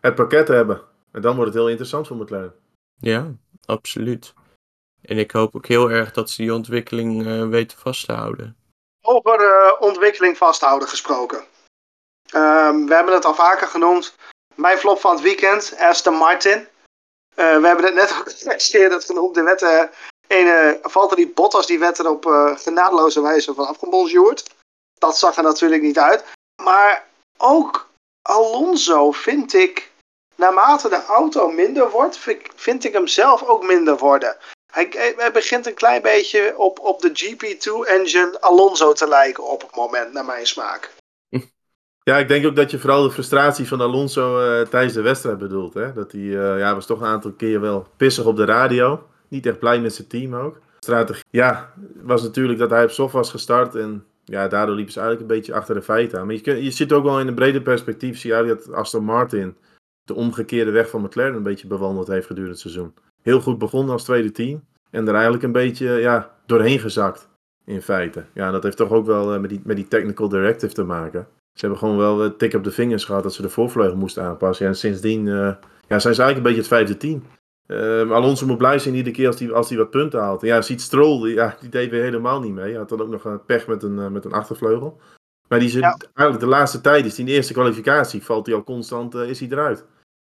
S2: het pakket hebben. En dan wordt het heel interessant voor McLaren.
S3: Ja, absoluut. En ik hoop ook heel erg dat ze die ontwikkeling uh, weten vast te houden.
S1: Over ontwikkeling vasthouden gesproken. Um, we hebben het al vaker genoemd. Mijn flop van het weekend, Aston Martin. Uh, we hebben het net ook dat genoemd. De wetten, ene Valtteri Bottas, die werd er op uh, genadeloze wijze van afgebonjourd. Dat zag er natuurlijk niet uit. Maar ook Alonso vind ik, naarmate de auto minder wordt, vind ik hem zelf ook minder worden. Hij, hij begint een klein beetje op, op de GP2-engine Alonso te lijken op het moment, naar mijn smaak.
S2: Ja, ik denk ook dat je vooral de frustratie van Alonso uh, tijdens de wedstrijd bedoelt. Hè? Dat hij uh, ja, was toch een aantal keer wel pissig op de radio. Niet echt blij met zijn team ook. Strategie, ja, was natuurlijk dat hij op soft was gestart. En ja, daardoor liepen ze eigenlijk een beetje achter de feiten aan. Maar je, je ziet ook wel in een breder perspectief, zie je dat Aston Martin de omgekeerde weg van McLaren een beetje bewandeld heeft gedurende het seizoen. Heel goed begonnen als tweede team. En er eigenlijk een beetje ja, doorheen gezakt, in feite. Ja, dat heeft toch ook wel uh, met, die, met die technical directive te maken. Ze hebben gewoon wel een tik op de vingers gehad dat ze de voorvleugel moesten aanpassen. en sindsdien uh, ja, zijn ze eigenlijk een beetje het vijfde team. Uh, Alonso moet blij zijn iedere keer als hij als wat punten haalt. En ja, ziet Stroll, die, ja, die deed weer helemaal niet mee. Hij had dan ook nog een pech met een, uh, met een achtervleugel. Maar die zit, ja. eigenlijk de laatste tijd, is die in de eerste kwalificatie, valt hij al constant, is hij eruit.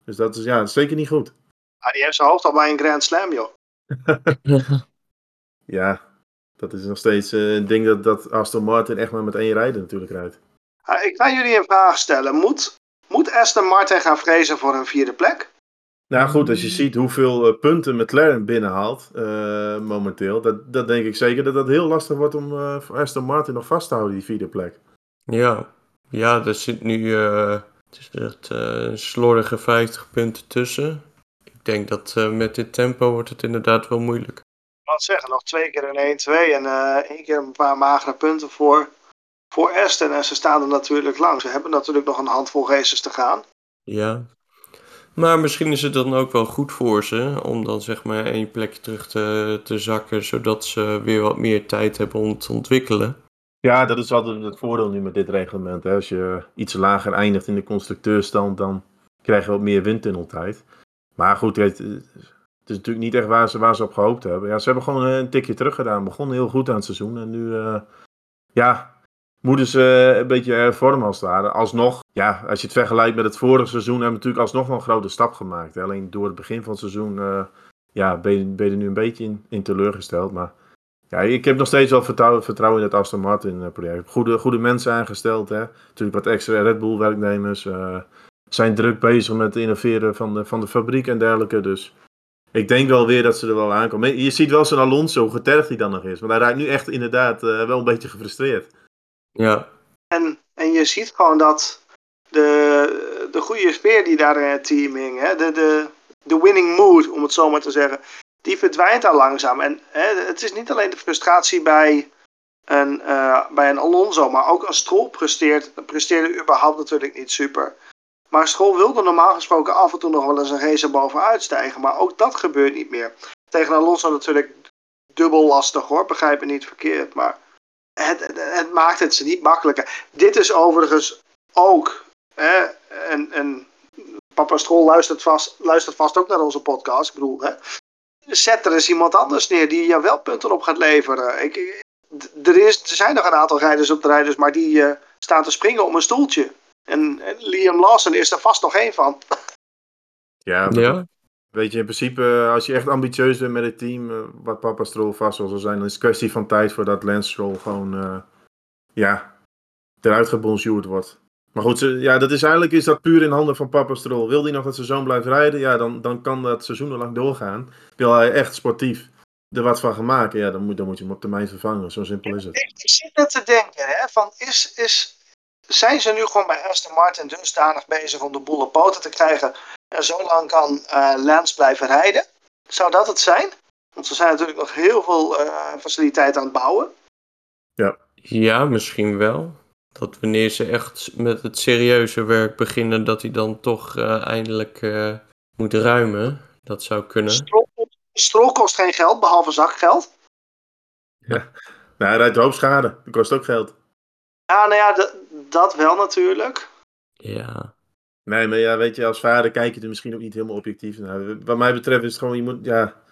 S2: Dus dat is ja, zeker niet goed.
S1: Ah, die heeft zijn hoofd al bij een Grand Slam, joh.
S2: ja, dat is nog steeds een ding dat, dat Aston Martin echt maar met één rijder natuurlijk rijdt.
S1: Uh, ik ga jullie een vraag stellen. Moet, moet Aston Martin gaan vrezen voor een vierde plek?
S2: Nou goed, als je ziet hoeveel uh, punten McLaren binnenhaalt uh, momenteel, dat, dat denk ik zeker dat dat heel lastig wordt om uh, voor Aston Martin nog vast te houden, die vierde plek.
S3: Ja, ja er zit nu het is echt, slordige 50 punten tussen. Ik denk dat met dit tempo wordt het inderdaad wel moeilijk.
S1: Ik kan zeggen, nog twee keer een 1-2 en één keer een paar magere punten voor, voor Aston. En ze staan er natuurlijk lang. Ze hebben natuurlijk nog een handvol races te gaan.
S3: Ja, maar misschien is het dan ook wel goed voor ze om dan zeg maar één plekje terug te, te zakken, zodat ze weer wat meer tijd hebben om te ontwikkelen.
S2: Ja, dat is altijd het voordeel nu met dit reglement. Hè. Als je iets lager eindigt in de constructeurstand, dan krijg je wat meer windtunneltijd. Maar goed, het, is natuurlijk niet echt waar ze, waar ze op gehoopt hebben. Ja, ze hebben gewoon een tikje terug gedaan. Begonnen heel goed aan het seizoen. En nu, uh, ja, moeten ze een beetje hervormen als het. Alsnog, ja, als je het vergelijkt met het vorige seizoen, hebben we natuurlijk alsnog wel een grote stap gemaakt. Alleen door het begin van het seizoen uh, ja, ben, je, nu een beetje in, teleurgesteld. Maar ja, ik heb nog steeds wel vertrouwen, in het Aston Martin eh, project. Goede, goede mensen aangesteld. Hè? Natuurlijk wat extra Red Bull werknemers. Uh, zijn druk bezig met het innoveren van de, van de fabriek en dergelijke. Dus ik denk wel weer dat ze er wel aankomen. Je ziet wel zo'n Alonso, hoe getergd hij dan nog is. Maar hij raakt nu echt inderdaad wel een beetje gefrustreerd.
S3: Ja.
S1: En, en je ziet gewoon dat de, de goede sfeer die daar in het team hing, hè, de, de, de winning mood, om het zo maar te zeggen, die verdwijnt daar langzaam. En hè, het is niet alleen de frustratie bij een, uh, bij een Alonso, maar ook als Stroll presteert, presteerde überhaupt natuurlijk niet super. Maar Stroll wilde normaal gesproken af en toe nog wel eens een race bovenuit stijgen, maar ook dat gebeurt niet meer. Tegen Alonso natuurlijk dubbel lastig hoor, begrijp me niet verkeerd, maar het, het, maakt het ze niet makkelijker. Dit is overigens ook, hè, en, en Papa Strol luistert vast, luistert vast ook naar onze podcast. Ik bedoel, hè, zet er eens iemand anders neer die jou wel punten op gaat leveren. Ik, er, is, er zijn nog een aantal rijders op de rijders, maar die uh, staan te springen om een stoeltje. En, en Liam Lawson is er vast nog één van.
S2: Ja, ja. Weet je, in principe, als je echt ambitieus bent met het team, uh, wat Papa Stroll vast zal zijn, dan is het kwestie van tijd voordat Lance Stroll gewoon, uh, ja, eruit gebonjourd wordt. Maar goed, ja, dat is eigenlijk is dat puur in handen van Papa Stroll. Wil hij nog dat seizoen blijven rijden, ja, dan, dan kan dat seizoenlang doorgaan. Wil hij echt sportief er wat van gaan maken, ja, dan moet, dan moet je hem op termijn vervangen. Zo simpel is het.
S1: Ik zit net te denken, hè, van is, is, zijn ze nu gewoon bij Aston Martin dusdanig bezig om de boel op poten te krijgen en zo lang kan uh, Lance blijven rijden. Zou dat het zijn? Want ze zijn natuurlijk nog heel veel uh, faciliteiten aan het bouwen.
S2: Ja.
S3: ja, misschien wel. Dat wanneer ze echt met het serieuze werk beginnen, dat hij dan toch uh, eindelijk moet ruimen. Dat zou kunnen.
S1: Strol, kost geen geld, behalve zakgeld.
S2: Ja, nou, hij rijdt hoop schade. Dat kost ook geld.
S1: Ja, nou ja, dat wel natuurlijk.
S3: Ja.
S2: Nee, maar ja, weet je, als vader kijk je er misschien ook niet helemaal objectief naar. Wat mij betreft is het gewoon, je moet, ja,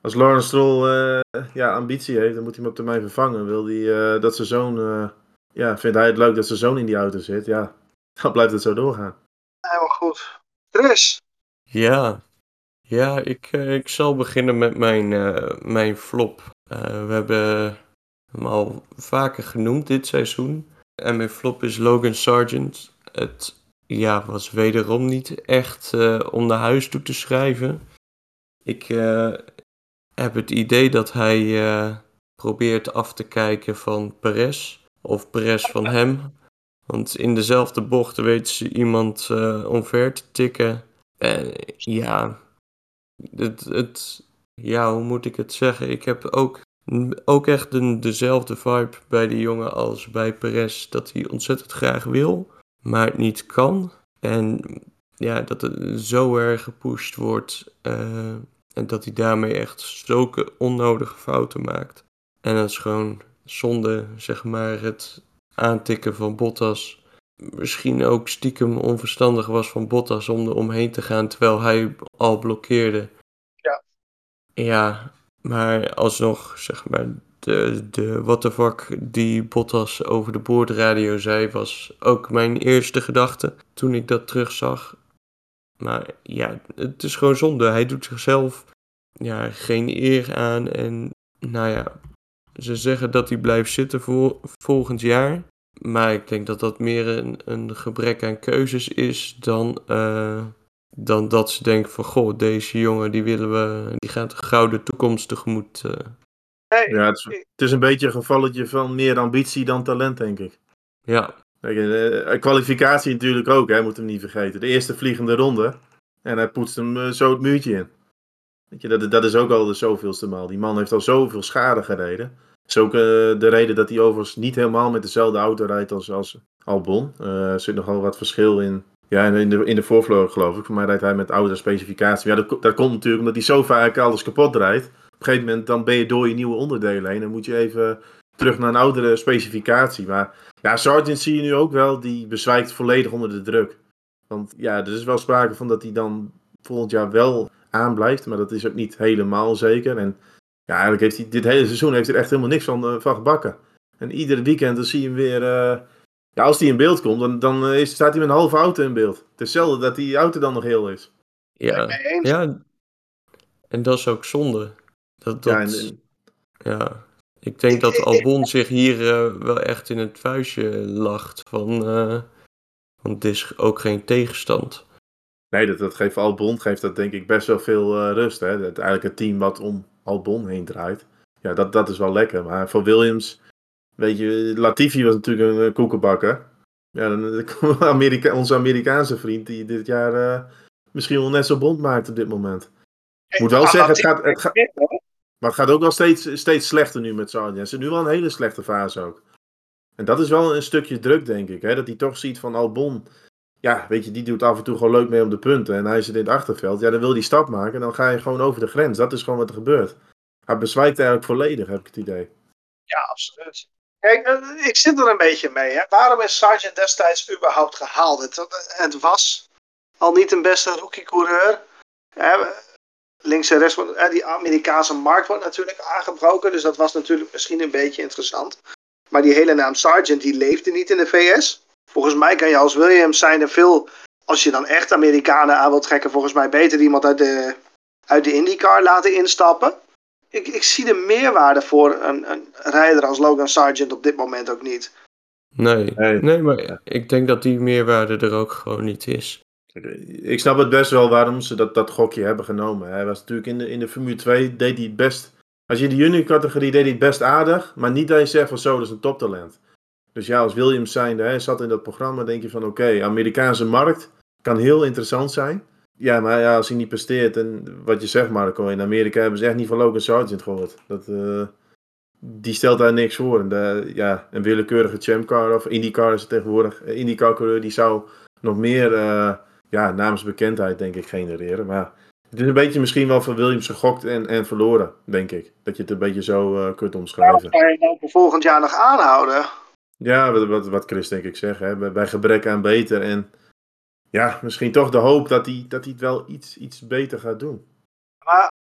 S2: als Lawrence Stroll uh, ja, ambitie heeft, dan moet hij hem op termijn vervangen. Wil hij uh, dat zijn zoon, uh, ja, vindt hij het leuk dat zijn zoon in die auto zit, ja, dan blijft het zo doorgaan.
S1: Helemaal goed. Chris?
S3: Ja, ja, ik, ik zal beginnen met mijn, mijn flop. we hebben hem al vaker genoemd dit seizoen. En mijn flop is Logan Sargent. Het ja, was wederom niet echt uh, om naar huis toe te schrijven. Ik uh, heb het idee dat hij uh, probeert af te kijken van Perez. Of Perez van hem. Want in dezelfde bocht weet ze iemand omver te tikken. En ja, het, het, ja, hoe moet ik het zeggen? Ik heb ook, ook echt de, dezelfde vibe bij die jongen als bij Perez. Dat hij ontzettend graag wil maar het niet kan. En ja, dat het zo erg gepusht wordt uh, en dat hij daarmee echt zulke onnodige fouten maakt. En dat is gewoon zonde, zeg maar, het aantikken van Bottas. Misschien ook stiekem onverstandig was van Bottas om er omheen te gaan terwijl hij al blokkeerde.
S1: Ja.
S3: Ja, maar alsnog, zeg maar, de, de what the fuck die Bottas over de boordradio zei, was ook mijn eerste gedachte toen ik dat terugzag. Maar ja, het is gewoon zonde. Hij doet zichzelf ja, geen eer aan. En nou ja, ze zeggen dat hij blijft zitten voor volgend jaar. Maar ik denk dat dat meer een, een gebrek aan keuzes is dan, uh, dan dat ze denken van, goh, deze jongen die willen we, die gaat een gouden toekomst tegemoet. eh.
S1: Nee,
S2: Ja, het is, het is een beetje een gevalletje van meer ambitie dan talent, denk ik.
S3: ja,
S2: Kijk, eh, kwalificatie natuurlijk ook, hè, moet hem niet vergeten. De eerste vliegende ronde. En hij poetst hem eh, zo het muurtje in. Weet je, dat, dat is ook al de zoveelste maal. Die man heeft al zoveel schade gereden. Dat is ook eh, de reden dat hij overigens niet helemaal met dezelfde auto rijdt als, als Albon. Eh, er zit nogal wat verschil in. Ja, in de, in de voorvloer geloof ik. Voor mij rijdt hij met oude specificatie. Ja, dat, dat komt natuurlijk omdat hij zo vaak alles kapot rijdt. Op een gegeven moment dan ben je door je nieuwe onderdelen heen. Dan moet je even terug naar een oudere specificatie. Maar ja, Sargent zie je nu ook wel. Die bezwijkt volledig onder de druk. Want ja, er is wel sprake van dat hij dan volgend jaar wel aanblijft. Maar dat is ook niet helemaal zeker. En ja, eigenlijk heeft hij dit hele seizoen heeft hij er echt helemaal niks van, eh, van gebakken. En iedere weekend dan zie je hem weer. eh, ja, als hij in beeld komt, dan, dan eh, is, staat hij met een halve auto in beeld. Het is zelden dat die auto dan nog heel is.
S3: ja, ja. En dat is ook zonde. Dat, dat,
S2: Ja,
S3: ja, ik denk
S1: Ik-
S3: dat
S1: ik-
S3: Albon zich hier eh, wel echt in het vuistje lacht van, eh, want het is ook geen tegenstand.
S2: nee, dat, dat geeft Albon geeft dat denk ik best wel veel eh, rust. Hè? Het, eigenlijk het team wat om Albon heen draait. Ja, dat, dat is wel lekker. Maar voor Williams, weet je, Latifi was natuurlijk een koekenbakker. Ja, dan, Amerika, onze Amerikaanse vriend die dit jaar eh, misschien wel net zo bond maakt op dit moment. Ik moet wel
S1: Ah,
S2: zeggen, het gaat, het gaat. Maar het gaat ook wel steeds, steeds slechter nu met Sargent. Ze nu wel een hele slechte fase ook. En dat is wel een stukje druk, denk ik. Hè? Dat hij toch ziet van Albon. Ja, weet je, die doet af en toe gewoon leuk mee om de punten. En hij zit in het achterveld. Ja, dan wil hij stap maken. En dan ga je gewoon over de grens. Dat is gewoon wat er gebeurt. Hij bezwijkt eigenlijk volledig, heb ik het idee.
S1: Ja, absoluut. Kijk, eh, ik zit er een beetje mee. Hè. Waarom is Sargent destijds überhaupt gehaald? Het, het was al niet een beste rookie-coureur. Links en rechts, wordt- hè, die Amerikaanse markt wordt natuurlijk aangebroken. Dus dat was natuurlijk misschien een beetje interessant. Maar die hele naam Sargent, die leefde niet in de VS. Volgens mij kan je als Williams zijn er veel... Als je dan echt Amerikanen aan wilt trekken, volgens mij beter iemand uit de, uit de IndyCar laten instappen. Ik, ik zie de meerwaarde voor een, een rijder als Logan Sargent op dit moment ook niet.
S3: Nee,
S2: Nee.
S3: nee, maar ik denk dat die meerwaarde er ook gewoon niet is.
S2: Ik snap het best wel waarom ze dat, dat gokje hebben genomen. Hij was natuurlijk in de, in de Formule 2, deed hij het best. Als je in de junior categorie deed hij het best aardig. Maar niet dat je zegt van zo, dat is een toptalent. Dus ja, als Williams zijnde, hè, zat in dat programma, denk je van oké, Amerikaanse markt kan heel interessant zijn. Ja, maar ja, als hij niet presteert, en wat je zegt Marco, in Amerika hebben ze echt niet van Logan Sargent gehoord. Dat, eh, die stelt daar niks voor. En de, ja, een willekeurige champcar of IndyCar is het tegenwoordig. eh, IndyCar coureur die zou nog meer eh, ja, namensbekendheid denk ik genereren. Maar het is een beetje misschien wel van Williams gegokt en, en verloren, denk ik. Dat je het een beetje zo eh, kunt omschrijven.
S1: Ga je dan voor volgend jaar nog aanhouden?
S2: Ja, wat, wat, wat Chris denk ik zegt. Hè? Bij, bij gebrek aan beter. En ja, misschien toch de hoop dat hij, dat hij het wel iets, iets beter gaat doen.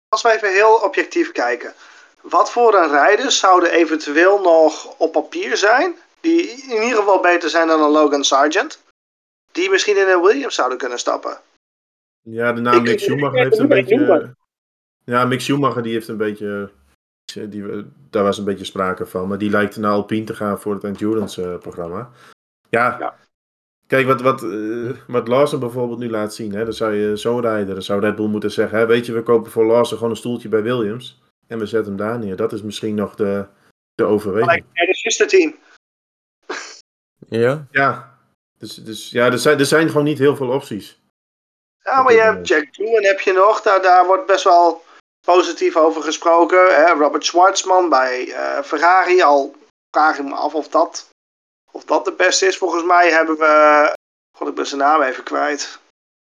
S1: Als we even heel objectief kijken. Wat voor een rijder zouden eventueel nog op papier zijn? Die in ieder geval beter zijn dan een Logan Sargent. Die misschien in een Williams zouden kunnen stappen.
S2: Ja, de naam Mick Schumacher heeft een beetje... Ja, Mick Schumacher die heeft een beetje... Die, daar was een beetje sprake van. Maar die lijkt naar Alpine te gaan voor het endurance-programma. ja,
S1: Ja.
S2: kijk wat, wat, eh, wat Larsen bijvoorbeeld nu laat zien. Hè, dan zou je zo'n rijder, dan zou Red Bull moeten zeggen... Hè, weet je, we kopen voor Larsen gewoon een stoeltje bij Williams. En we zetten hem daar neer. Dat is misschien nog de, de overweging.
S1: Gelijk bij het eerste team.
S3: Ja?
S2: Ja, dus, dus ja, er zijn, er zijn gewoon niet heel veel opties.
S1: Ja, maar je hebt Jack Doohan heb je nog. Daar, daar wordt best wel positief over gesproken. Hè? Robert Schwartzman bij eh, Ferrari. Al vraag ik me af of dat, of dat de beste is. Volgens mij hebben we... God, ik ben zijn naam even kwijt.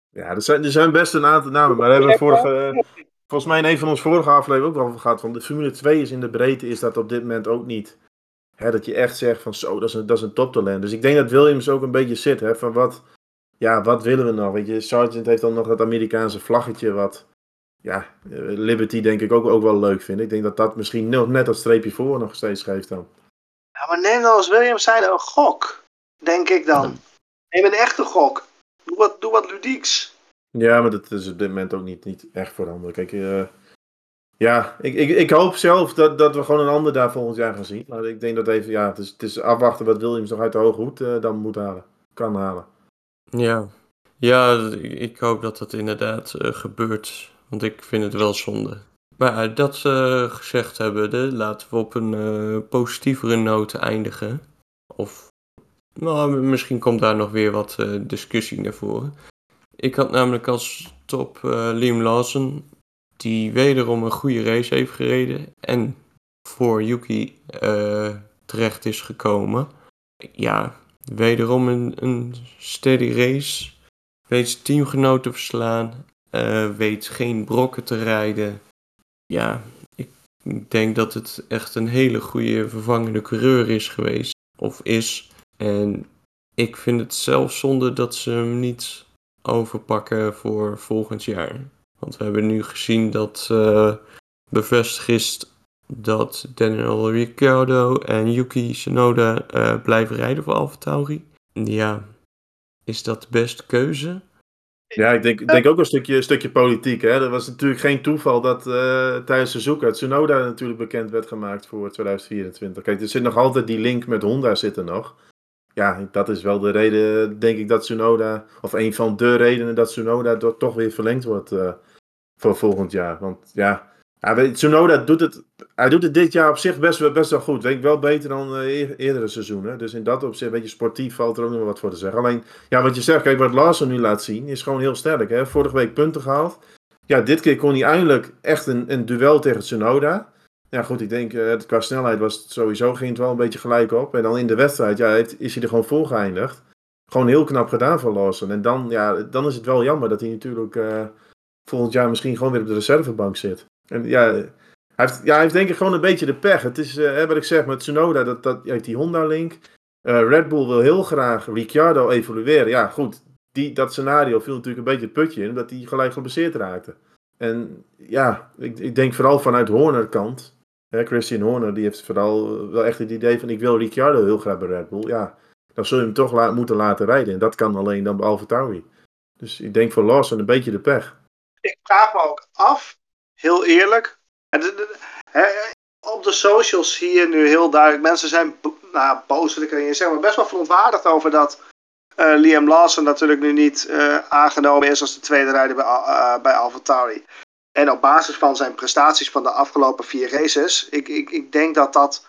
S2: Ja, er zijn, er zijn best een aantal namen, maar hebben we vorige, volgens mij in een van onze vorige afleveringen ook wel over gehad. Van de Formule 2 is in de breedte, is dat op dit moment ook niet. Hè, dat je echt zegt van zo, dat is, een, dat is een toptalent. Dus ik denk dat Williams ook een beetje zit, hè, van wat, ja, wat willen we nog? Weet je, Sargent heeft dan nog dat Amerikaanse vlaggetje, wat, ja, eh, Liberty denk ik ook, ook wel leuk vind. Ik denk dat dat misschien nog net dat streepje voor nog steeds geeft dan.
S1: Ja, maar neem dan als Williams zijn een gok. Denk ik dan. Neem een echte gok. Doe wat, doe wat ludieks.
S2: Ja, maar dat is op dit moment ook niet, niet echt voorhanden. Kijk, eh, ja, ik, ik, ik hoop zelf dat, dat we gewoon een ander daar volgend jaar gaan zien. Maar ik denk dat even, ja, het is, het is afwachten wat Williams nog uit de hoge hoed eh, dan moet halen. Kan halen.
S3: Ja. Ja, ik hoop dat dat inderdaad uh, gebeurt. Want ik vind het wel zonde. Maar dat uh, gezegd hebben, laten we op een positievere noot eindigen. Of nou, misschien komt daar nog weer wat discussie naar voren. Ik had namelijk als top Liam Lawson, die wederom een goede race heeft gereden. En voor Yuki terecht is gekomen. Ja, wederom een, een steady race. Weet zijn teamgenoten te verslaan. Uh, weet geen brokken te rijden. Ja, ik denk dat het echt een hele goede vervangende coureur is geweest. Of is. En ik vind het zelf zonde dat ze hem niet overpakken voor volgend jaar. Want we hebben nu gezien dat uh, bevestigd is dat Daniel Ricciardo en Yuki Tsunoda uh, blijven rijden voor AlphaTauri. Ja, is dat de beste keuze?
S2: Ja, ik denk, denk ook een stukje, stukje politiek. Hè. Er was natuurlijk geen toeval dat uh, tijdens Suzuka Tsunoda natuurlijk bekend werd gemaakt voor 2024. Kijk, er zit nog altijd die link met Honda zitten nog. Ja, dat is wel de reden, denk ik, dat Tsunoda, of een van de redenen dat Tsunoda toch weer verlengd wordt voor volgend jaar. Want ja, ja, Tsunoda doet het, hij doet het dit jaar op zich best, best wel goed. Denk wel beter dan uh, eerdere seizoenen. Dus in dat opzicht, een beetje sportief, valt er ook nog wat voor te zeggen. Alleen, ja, wat je zegt, kijk, wat Larsen nu laat zien, is gewoon heel sterk. Hè? Vorige week punten gehaald. Ja, dit keer kon hij eindelijk echt een, een duel tegen Tsunoda. Ja, goed, ik denk, uh, qua snelheid was het sowieso, ging het wel een beetje gelijk op. En dan in de wedstrijd, ja, heeft, is hij er gewoon voor geëindigd. Gewoon heel knap gedaan van Larsen. En dan, ja, dan is het wel jammer dat hij natuurlijk uh, volgend jaar misschien gewoon weer op de reservebank zit. En ja, hij heeft, ja, hij heeft denk ik gewoon een beetje de pech. Het is, uh, wat ik zeg met Tsunoda, dat, dat, heeft die Honda-link. Uh, Red Bull wil heel graag Ricciardo evolueren. Ja, goed, die, dat scenario viel natuurlijk een beetje het putje in, omdat hij gelijk geblesseerd raakte. En ja, ik, ik denk vooral vanuit Horner kant. Hè, Christian Horner, die heeft vooral wel echt het idee van ik wil Ricciardo heel graag bij Red Bull. Ja, dan zul je hem toch moeten laten rijden. En dat kan alleen dan bij AlphaTauri. Dus ik denk voor Lawson een beetje de pech.
S1: Ik vraag me ook af heel eerlijk. op de socials zie je nu heel duidelijk. Mensen zijn nou, boos, je zeggen, maar best wel verontwaardigd over dat uh, Liam Lawson natuurlijk nu niet uh, aangenomen is als de tweede rijder bij, uh, bij AlphaTauri. En op basis van zijn prestaties van de afgelopen vier races, ik, ik, ik denk dat dat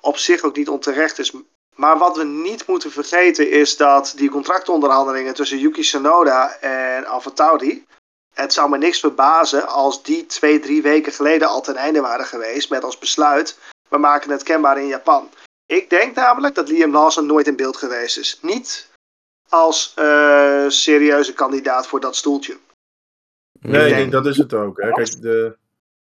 S1: op zich ook niet onterecht is. Maar wat we niet moeten vergeten is dat die contractonderhandelingen tussen Yuki Tsunoda en AlphaTauri, het zou me niks verbazen als die twee, drie weken geleden al ten einde waren geweest met als besluit, we maken het kenbaar in Japan. Ik denk namelijk dat Liam Lawson nooit in beeld geweest is. Niet als uh, serieuze kandidaat voor dat stoeltje.
S2: Nee, ik denk, dat is het ook. Hè. Kijk, de,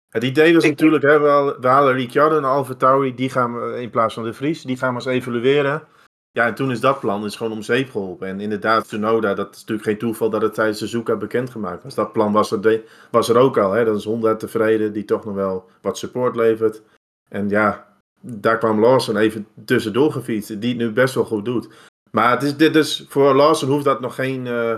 S2: het idee was natuurlijk, hè, we, halen Ricciardo en Alfa Tauri, die gaan we in plaats van de Vries, die gaan we eens evalueren. Ja, en toen is dat plan is gewoon om zeep geholpen. En inderdaad, Tsunoda, dat is natuurlijk geen toeval dat het tijdens de Zuka bekendgemaakt was. Dat plan was er, was er ook al. Hè? Dat is Honda tevreden, die toch nog wel wat support levert. En ja, daar kwam Lawson even tussendoor gefietst, die het nu best wel goed doet. Maar het is, dit is, voor Lawson hoeft dat nog geen, uh,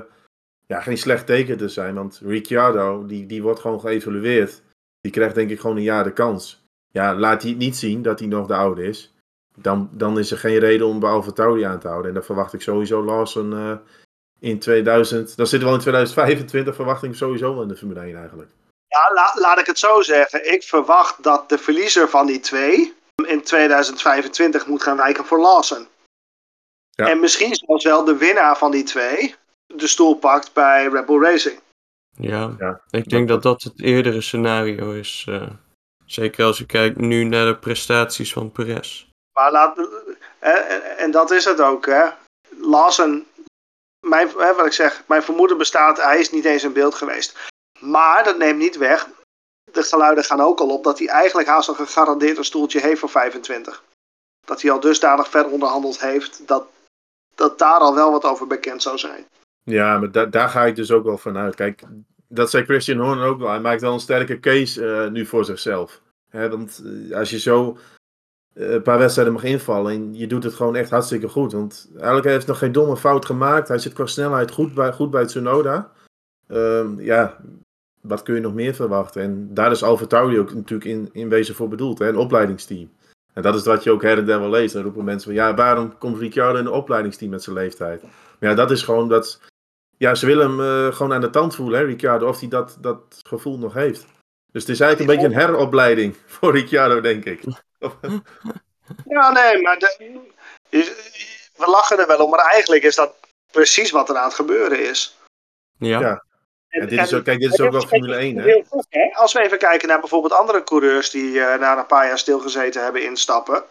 S2: ja, geen slecht teken te zijn. Want Ricciardo, die, die wordt gewoon geëvalueerd. Die krijgt denk ik gewoon een jaar de kans. Ja, laat hij niet zien dat hij nog de oude is dan, dan is er geen reden om AlphaTauri aan te houden. En dan verwacht ik sowieso Lawson uh, in 2000. Dan zitten we al in 2025, verwacht ik sowieso wel in de Formule 1 eigenlijk.
S1: Ja, la, laat ik het zo zeggen. Ik verwacht dat de verliezer van die twee in 2025 moet gaan wijken voor Lawson. Ja. En misschien zelfs wel de winnaar van die twee de stoel pakt bij Red Bull Racing.
S3: Ja, ja. ik denk dat dat het eerdere scenario is. Uh, zeker als je kijkt nu naar de prestaties van Perez.
S1: Maar laat, en dat is het ook. Hè. Larsen, mijn, wat ik zeg, mijn vermoeden bestaat, hij is niet eens in beeld geweest. Maar dat neemt niet weg, de geluiden gaan ook al op dat hij eigenlijk haast al gegarandeerd een stoeltje heeft voor 25. Dat hij al dusdanig ver onderhandeld heeft dat, dat daar al wel wat over bekend zou zijn.
S2: Ja, maar da daar ga ik dus ook wel vanuit. Kijk, dat zei Christian Horner ook wel. Hij maakt wel een sterke case uh, nu voor zichzelf. Want als je zo eh, een paar wedstrijden mag invallen. En je doet het gewoon echt hartstikke goed. Want eigenlijk heeft hij nog geen domme fout gemaakt. Hij zit qua snelheid goed bij, goed bij Tsunoda. Um, ja, wat kun je nog meer verwachten? En daar is Alfa Tauri ook natuurlijk in, in wezen voor bedoeld. Hè? Een opleidingsteam. En dat is wat je ook her en der wel leest. Dan roepen mensen van, ja, waarom komt Ricciardo in een opleidingsteam met zijn leeftijd? Maar ja, dat is gewoon dat... ja, ze willen hem uh, gewoon aan de tand voelen, hè, Ricciardo, of hij dat, dat gevoel nog heeft. Dus het is eigenlijk een beetje een heropleiding voor Ricciardo, denk ik.
S1: ja, nee, maar de, we lachen er wel om, maar eigenlijk is dat precies wat er aan het gebeuren is.
S2: Ja. ja. En, dit, is ook, kijk, dit is ook wel Formule 1. Hè?
S1: hè? Als we even kijken naar bijvoorbeeld andere coureurs die uh, na een paar jaar stilgezeten hebben instappen.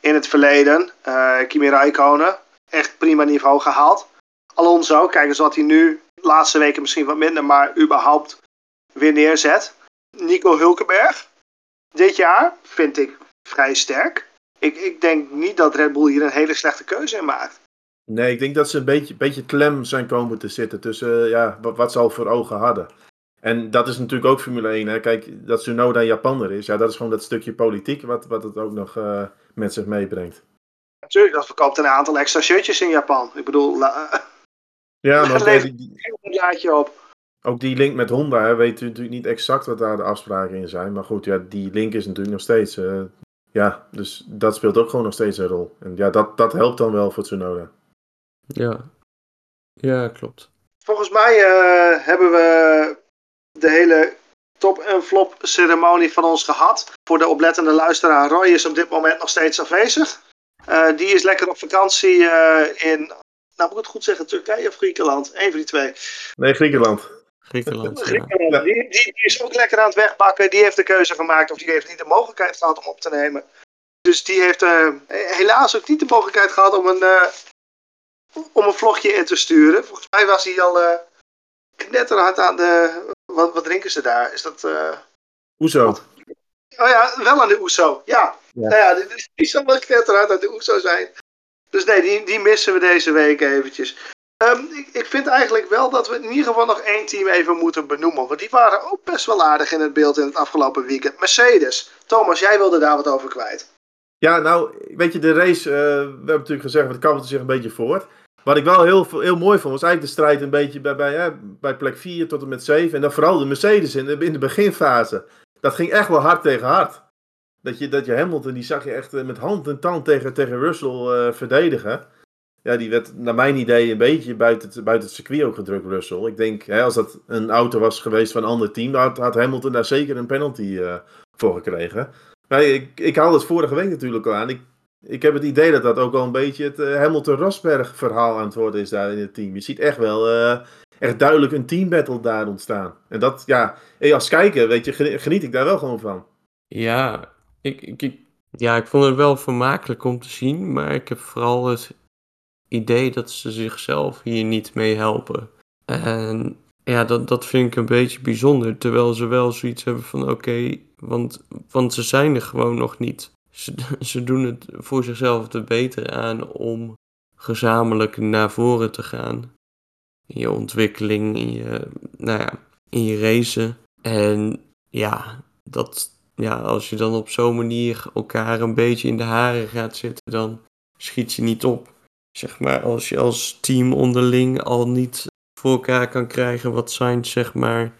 S1: In het verleden, uh, Kimi Räikkönen, echt prima niveau gehaald. Alonso, kijk eens wat hij nu, de laatste weken misschien wat minder, maar überhaupt weer neerzet. Nico Hulkenberg, dit jaar vind ik vrij sterk. Ik, ik denk niet dat Red Bull hier een hele slechte keuze in maakt.
S2: Nee, ik denk dat ze een beetje, beetje klem zijn komen te zitten tussen ja, wat, wat ze al voor ogen hadden. En dat is natuurlijk ook Formule 1. Hè. Kijk, dat Tsunoda een Japaner is, ja, dat is gewoon dat stukje politiek wat, wat het ook nog uh, met zich meebrengt.
S1: Natuurlijk, dat verkoopt een aantal extra shirtjes in Japan. Ik bedoel,
S2: ja, maar
S1: die, die, een op.
S2: Ook die link met Honda, hè, weet u natuurlijk niet exact wat daar de afspraken in zijn. Maar goed, ja, die link is natuurlijk nog steeds. Ja, dus dat speelt ook gewoon nog steeds een rol. En ja, dat, dat helpt dan wel voor Tsunoda.
S3: Ja, ja klopt.
S1: Volgens mij uh, hebben we de hele top- en flop-ceremonie van ons gehad. Voor de oplettende luisteraar, Roy is op dit moment nog steeds afwezig. Uh, die is lekker op vakantie uh, in, nou moet ik het goed zeggen, Turkije of Griekenland? Eén van die twee.
S2: Nee, Griekenland.
S3: Griekenland,
S1: Griekenland. Ja. Die, die, die, is ook lekker aan het wegbakken. Die heeft de keuze gemaakt of die heeft niet de mogelijkheid gehad om op te nemen. Dus die heeft uh, helaas ook niet de mogelijkheid gehad om een, om een vlogje in te sturen. Volgens mij was hij al uh, knetterhard aan de... Wat, wat drinken ze daar? Is dat... Uh...
S2: Oezo.
S1: Oh ja, wel aan de Oezo. Ja. ja. Nou ja, die, die zal wel knetterhard aan de Oezo zijn. Dus nee, die, die missen we deze week eventjes. Um, ik, ik, vind eigenlijk wel dat we in ieder geval nog één team even moeten benoemen. Want die waren ook best wel aardig in het beeld in het afgelopen weekend. Mercedes. Thomas, jij wilde daar wat over kwijt.
S2: Ja, nou, weet je, de race, uh, we hebben natuurlijk gezegd, het kabbelde zich een beetje voort. Wat ik wel heel, heel mooi vond, was eigenlijk de strijd een beetje bij, bij, hè, bij plek 4 tot en met 7. En dan vooral de Mercedes in in de beginfase. Dat ging echt wel hard tegen hard. Dat je, dat je Hamilton, die zag je echt eh, met hand en tand tegen, tegen Russell uh, verdedigen. Ja, die werd naar mijn idee een beetje buiten het, buiten het circuit ook gedrukt, Russell. Ik denk, hè, als dat een auto was geweest van een ander team, had, had Hamilton daar zeker een penalty uh, voor gekregen. Maar ik, ik haalde het vorige week natuurlijk al aan. Ik ik heb het idee dat dat ook wel een beetje het uh, Hamilton-Rosberg verhaal aan het worden is daar in het team. Je ziet echt wel uh, echt duidelijk een teambattle daar ontstaan. En dat, ja, als kijker, weet je, geniet ik daar wel gewoon van.
S3: Ja, ik, ik, ja, ik vond het wel vermakelijk om te zien, maar ik heb vooral idee dat ze zichzelf hier niet mee helpen. En ja, dat, dat vind ik een beetje bijzonder, terwijl ze wel zoiets hebben van oké, want, want ze zijn er gewoon nog niet ze, ze doen het voor zichzelf er beter aan om gezamenlijk naar voren te gaan. In je ontwikkeling, in je, nou ja, in je racen. En ja, dat, ja, als je dan op zo'n manier elkaar een beetje in de haren gaat zitten, dan schiet je niet op. Zeg maar, als je als team onderling al niet voor elkaar kan krijgen wat zijn, zeg maar,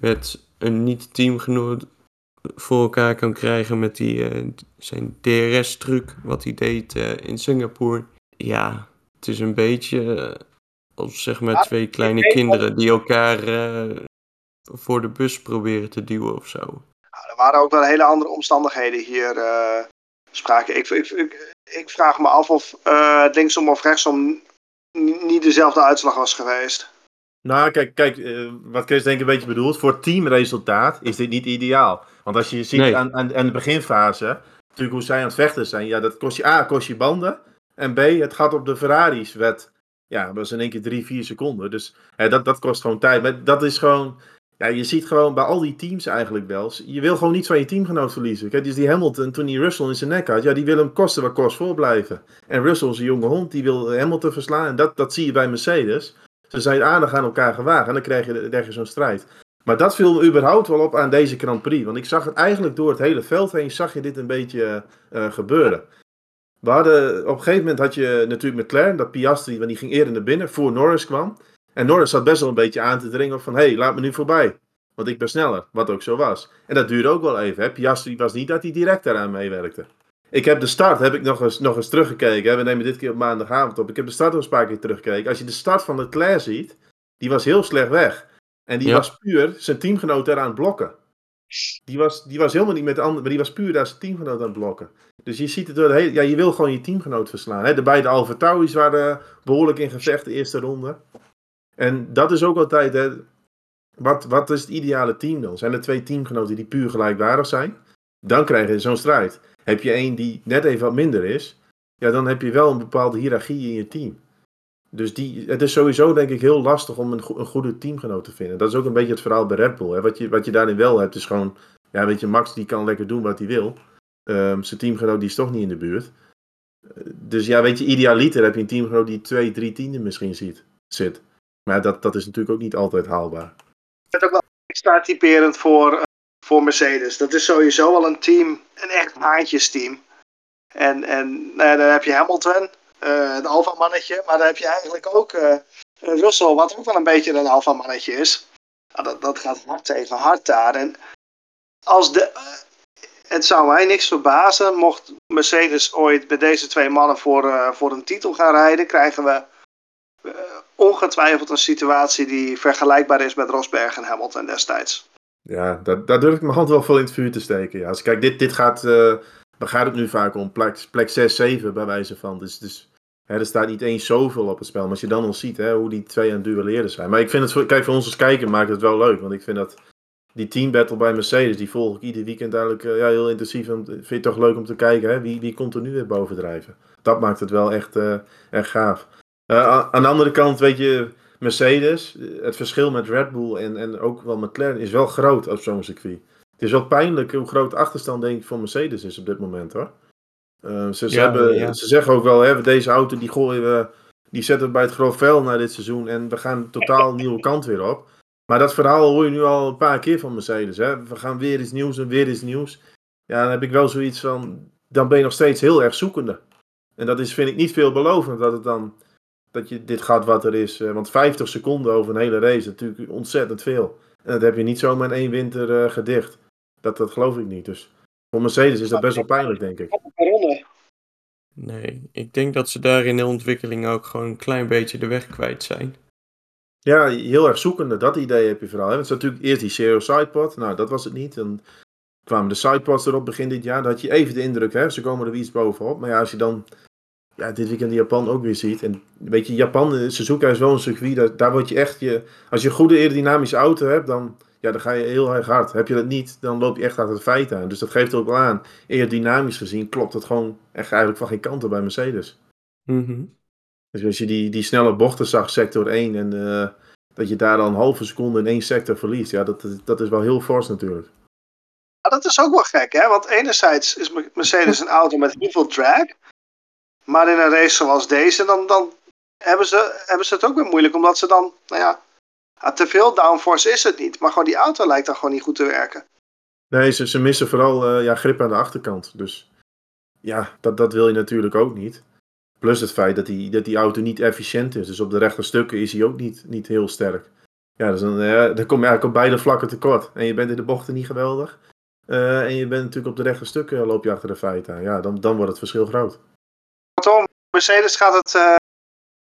S3: met een niet-teamgenoot voor elkaar kan krijgen met die, uh, zijn DRS-truc, wat hij deed uh, in Singapore. Ja, het is een beetje uh, als zeg maar twee kleine kinderen die elkaar voor de bus proberen te duwen of zo.
S1: Nou, er waren ook wel hele andere omstandigheden hier sprake. Ik, ik, ik, ik, vraag me af of het linksom of rechtsom niet dezelfde uitslag was geweest.
S2: Nou, kijk, kijk wat Chris denk ik een beetje bedoelt. Voor teamresultaat is dit niet ideaal. Want als je ziet aan, aan, aan, de beginfase, natuurlijk hoe zij aan het vechten zijn, ja, dat kost je A, kost je banden. En B, het gaat op de Ferraris, werd, ja, dat was in één keer drie, vier seconden. Dus hè, dat, dat kost gewoon tijd. Maar dat is gewoon, ja, je ziet gewoon bij al die teams eigenlijk wel, je wil gewoon niet van je teamgenoot verliezen. Dus die Hamilton, toen die Russell in zijn nek had, ja, die wil hem kosten wat kost voorblijven. En Russell is een jonge hond, die wil Hamilton verslaan. En dat, dat zie je bij Mercedes. Ze zijn aardig aan elkaar gewaagd en dan krijg je, krijg je zo'n strijd. Maar dat viel me überhaupt wel op aan deze Grand Prix. Want ik zag het eigenlijk door het hele veld heen, zag je dit een beetje uh, gebeuren. We hadden, op een gegeven moment had je natuurlijk McLaren, dat Piastri, want die ging eerder naar binnen, voor Norris kwam. En Norris zat best wel een beetje aan te dringen van, hé, hey, laat me nu voorbij. Want ik ben sneller, wat ook zo was. En dat duurde ook wel even. Hè. Piastri was niet dat hij direct daaraan meewerkte. Ik heb de start, heb ik nog eens, nog eens teruggekeken. Hè. We nemen dit keer op maandagavond op. Ik heb de start nog een paar keer teruggekeken. Als je de start van Leclerc ziet, die was heel slecht weg. En die
S3: Ja.
S2: was puur zijn teamgenoot daar aan het blokken. Die was, die was helemaal niet met de anderen, maar die was puur daar zijn teamgenoot aan het blokken. Dus je ziet het door de hele, ja, je wil gewoon je teamgenoot verslaan. Hè? De beide Tauris waren behoorlijk in gevecht de eerste ronde. En dat is ook altijd, hè, wat, wat is het ideale team dan? Zijn er twee teamgenoten die puur gelijkwaardig zijn? Dan krijg je zo'n strijd. Heb je één die net even wat minder is, ja, dan heb je wel een bepaalde hiërarchie in je team. Dus die, het is sowieso denk ik heel lastig om een, go- een goede teamgenoot te vinden. Dat is ook een beetje het verhaal bij Red Bull. Hè. Wat, je, wat je daarin wel hebt is gewoon, ja weet je, Max die kan lekker doen wat hij wil. Ehm, zijn teamgenoot die is toch niet in de buurt. Eh, Dus ja, weet je, idealiter heb je een teamgenoot die twee, drie tienden misschien ziet, zit. Maar dat, dat is natuurlijk ook niet altijd haalbaar.
S1: Het is ook wel extra typerend voor, eh, voor Mercedes. Dat is sowieso wel een team, een echt haantjesteam. En, en nou dan heb je Hamilton, eh het alfamannetje. Maar dan heb je eigenlijk ook eh, Russell, wat ook wel een beetje een alfamannetje is. Nou, dat, dat gaat hard tegen hard daar. En als de, het zou mij niks verbazen mocht Mercedes ooit met deze twee mannen voor, voor een titel gaan rijden. Krijgen we ongetwijfeld een situatie die vergelijkbaar is met Rosberg en Hamilton destijds.
S2: Ja, daar, durf ik mijn hand wel veel in het vuur te steken. Ja. Als, kijk, dit, dit gaat, daar gaat het nu vaak om plek, plek 6, 7 bij wijze van. Dus, dus hè, er staat niet eens zoveel op het spel. Maar als je dan al ziet hè, hoe die twee aan het duelleren zijn. Maar ik vind het, voor- kijk, voor ons als kijker maakt het wel leuk. Want ik vind dat die teambattle bij Mercedes, die volg ik ieder weekend eigenlijk eh, ja, heel intensief. En vind je het toch leuk om te kijken, hè? Wie, wie komt er nu weer bovendrijven? Dat maakt het wel echt, eh, echt gaaf. Eh, aan de andere kant, weet je, Mercedes, eh, het verschil met Red Bull en, en ook wel McLaren is wel groot op zo'n circuit. Het is wel pijnlijk hoe groot de achterstand denk ik van Mercedes is op dit moment hoor. Eh, ze, ze,
S3: Ja,
S2: hebben,
S3: ja.
S2: ze zeggen ook wel, hè, deze auto die gooien we, die zetten we bij het grof vuil na dit seizoen en we gaan een totaal nieuwe kant weer op. Maar dat verhaal hoor je nu al een paar keer van Mercedes. Hè? We gaan weer iets nieuws en weer iets nieuws. Ja, dan heb ik wel zoiets van, dan ben je nog steeds heel erg zoekende. En dat is, vind ik niet veelbelovend dat het dan, dat je dit gaat wat er is. Eh, Want 50 seconden over een hele race is natuurlijk ontzettend veel. En dat heb je niet zomaar in één winter eh, gedicht. Dat, dat geloof ik niet. Dus voor Mercedes is dat best wel pijnlijk, denk ik.
S1: Ronde.
S3: Nee, ik denk dat ze daar in de ontwikkeling ook gewoon een klein beetje de weg kwijt zijn.
S2: Ja, heel erg zoekende. Dat idee heb je vooral. Hè? Want het is natuurlijk eerst die Zero Sidepod. Nou, dat was het niet. Dan kwamen de sidepods erop begin dit jaar. Dan had je even de indruk, hè, ze komen er iets bovenop. Maar ja, als je dan ja, dit weekend in Japan ook weer ziet. En weet je, Japan, eh, Suzuka is wel een circuit. Daar, daar word je echt, je, als je een goede aerodynamische auto hebt, dan, ja, dan ga je heel erg hard. Heb je dat niet, dan loop je echt achter het feit aan. Dus dat geeft ook wel aan. Aerodynamisch gezien klopt het gewoon echt eigenlijk van geen kanten bij Mercedes.
S3: Mhm.
S2: Dus als je die, die snelle bochten zag, sector 1, en eh, dat je daar dan een halve seconde in één sector verliest, ja, dat, dat is wel heel fors natuurlijk.
S1: Ja, dat is ook wel gek, hè? Want enerzijds is Mercedes een auto met heel veel drag. Maar in een race zoals deze, dan, dan hebben, ze, hebben ze het ook weer moeilijk. Omdat ze dan, nou ja, ja, te veel downforce is het niet. Maar gewoon die auto lijkt dan gewoon niet goed te werken.
S2: Nee, ze, ze missen vooral eh, ja, grip aan de achterkant. Dus ja, dat, dat wil je natuurlijk ook niet. Plus het feit dat die, dat die auto niet efficiënt is. Dus op de rechte stukken is hij ook niet, niet heel sterk. Ja, dus dan, eh, dan kom je eigenlijk op beide vlakken tekort. En je bent in de bochten niet geweldig. Eh, en je bent natuurlijk op de rechte stukken loop je achter de feiten. Ja, dan, dan wordt het verschil groot.
S1: Mercedes gaat het, eh,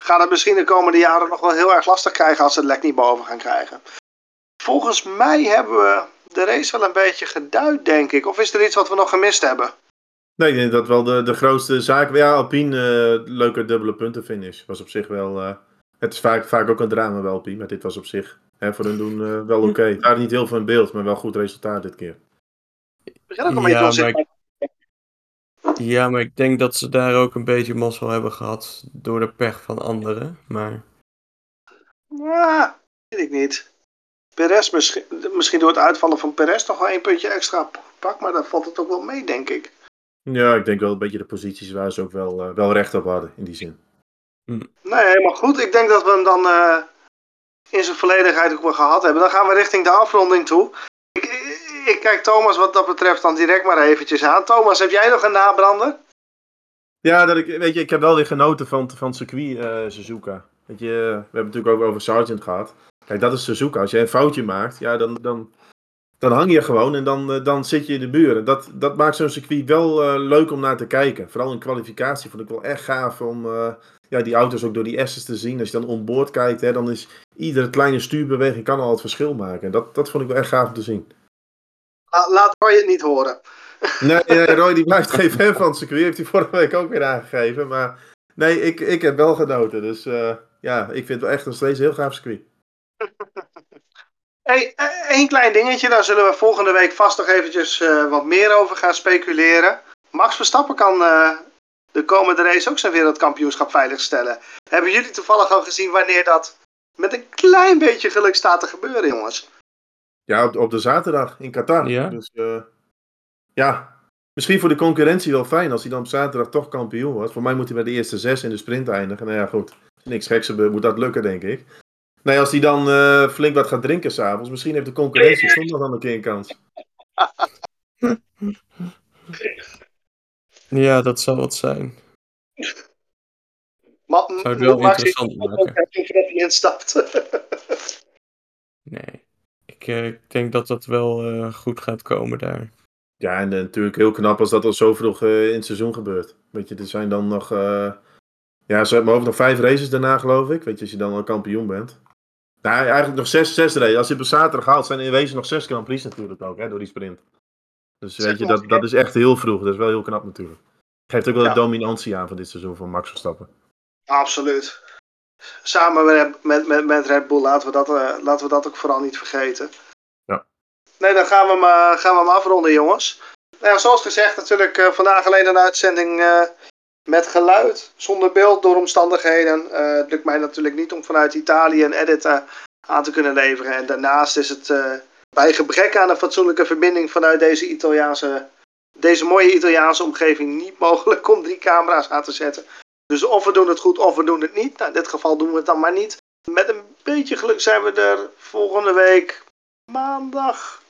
S1: gaat het misschien de komende jaren nog wel heel erg lastig krijgen als ze het lek niet boven gaan krijgen. Volgens mij hebben we de race wel een beetje geduid, denk ik. Of is er iets wat we nog gemist hebben?
S2: Nee, ik denk dat wel de, de grootste zaak. Ja, Alpine, eh, leuke dubbele puntenfinish. Was op zich wel. eh, het is vaak, vaak ook een drama bij Alpine, maar dit was op zich hè, voor hun doen eh, wel oké. Waren niet heel veel in beeld, maar wel goed resultaat dit keer.
S1: Ik begin ook een beetje
S3: Ja, maar Ja, maar ik denk dat ze daar ook een beetje mazzel hebben gehad door de pech van anderen. Maar
S1: Ja, weet ik niet. Perez misschien, misschien door het uitvallen van Perez nog wel één puntje extra pak, maar dan valt het ook wel mee, denk ik.
S2: Ja, ik denk wel een beetje de posities waar ze ook wel, eh, wel recht op hadden in die zin.
S1: Nee, helemaal goed. Ik denk dat we hem dan eh, in zijn volledigheid ook wel gehad hebben. Dan gaan we richting de afronding toe. Kijk Thomas wat dat betreft dan direct maar eventjes aan. Thomas, heb jij nog een nabrander?
S2: Ja, dat ik, weet je, ik heb wel weer genoten van, van circuit eh, Suzuka. Weet je, we hebben het natuurlijk ook over Sargent gehad. Kijk, dat is Suzuka. Als jij een foutje maakt, ja, dan, dan, dan hang je gewoon en dan, eh, dan zit je in de buren. Dat, dat maakt zo'n circuit wel eh, leuk om naar te kijken. Vooral in kwalificatie vond ik wel echt gaaf om... ja, die auto's ook door die S's te zien. Als je dan onboord kijkt, hè, dan is iedere kleine stuurbeweging kan al het verschil maken. En dat, dat vond ik wel echt gaaf om te zien.
S1: Laat Roy het niet horen.
S2: Nee, nee Roy die blijft geen fan van het circuit. Heeft hij vorige week ook weer aangegeven. Maar nee, ik, ik heb wel genoten. Dus uh, ja, ik vind het wel echt nog steeds een heel gaaf circuit.
S1: Hey, één klein dingetje, daar zullen we volgende week vast nog eventjes uh, wat meer over gaan speculeren. Max Verstappen kan uh, de komende race ook zijn wereldkampioenschap veiligstellen. Hebben jullie toevallig al gezien wanneer dat met een klein beetje geluk staat te gebeuren, jongens?
S2: Ja, op, op de zaterdag in Qatar. Ja. Dus uh, ja, misschien voor de concurrentie wel fijn als hij dan op zaterdag toch kampioen wordt. Voor mij moet hij bij de eerste zes in de sprint eindigen. Nou ja, goed. Niks geks moet dat lukken, denk ik. Nee, als hij dan uh, flink wat gaat drinken s'avonds, misschien heeft de concurrentie zondag dan een keer een kans.
S3: Ja, dat zou wat zijn.
S1: Ma zou het wel interessant maken. Voordat hij instapt.
S3: nee. Ik, uh, ik, denk dat dat wel uh, goed gaat komen daar.
S2: Ja, en uh, natuurlijk heel knap als dat al zo vroeg in het seizoen gebeurt. Weet je, er zijn dan nog... ja, ze hebben ook nog vijf races daarna, geloof ik. Weet je, als je dan al kampioen bent. Nou, eigenlijk nog zes, zes races. Als je op zaterdag haalt, zijn er in wezen nog zes Grand Prix natuurlijk ook, hè, door die sprint. Dus weet je, dat, dat is echt heel vroeg. Dat is wel heel knap natuurlijk. Geeft ook wel de dominantie aan van dit seizoen van Max Verstappen.
S1: Absoluut. Samen met, met, met, met Red Bull laten we, dat, uh, laten we dat ook vooral niet vergeten.
S2: Ja.
S1: Nee, dan gaan we hem, uh, gaan we hem afronden, jongens. Nou ja, zoals gezegd, natuurlijk uh, vandaag alleen een uitzending met geluid, zonder beeld, door omstandigheden. het lukt mij natuurlijk niet om vanuit Italië een edit aan te kunnen leveren. En daarnaast is het bij gebrek aan een fatsoenlijke verbinding vanuit deze Italiaanse, deze mooie Italiaanse omgeving niet mogelijk om drie camera's aan te zetten. Dus of we doen het goed of we doen het niet. Nou, in dit geval doen we het dan maar niet. Met een beetje geluk zijn we er volgende week maandag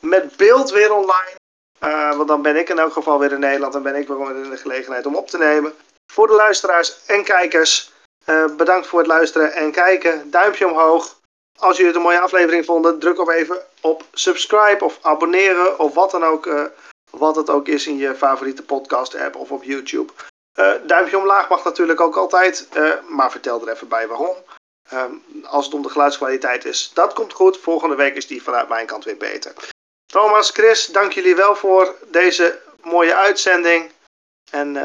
S1: met beeld weer online. Uh, want dan ben ik in elk geval weer in Nederland en ben ik weer in de gelegenheid om op te nemen. Voor de luisteraars en kijkers, uh, bedankt voor het luisteren en kijken. Duimpje omhoog. Als jullie het een mooie aflevering vonden, druk op even op subscribe of abonneren of wat dan ook, uh, wat het ook is in je favoriete podcast app of op YouTube. Uh, duimpje omlaag mag natuurlijk ook altijd, uh, maar vertel er even bij waarom. Ehm, als het om de geluidskwaliteit is, dat komt goed. Volgende week is die vanuit mijn kant weer beter. Thomas, Chris, dank jullie wel voor deze mooie uitzending. En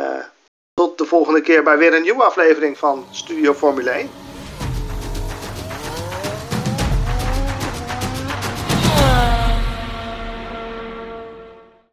S1: tot de volgende keer bij weer een nieuwe aflevering van Studio Formule 1.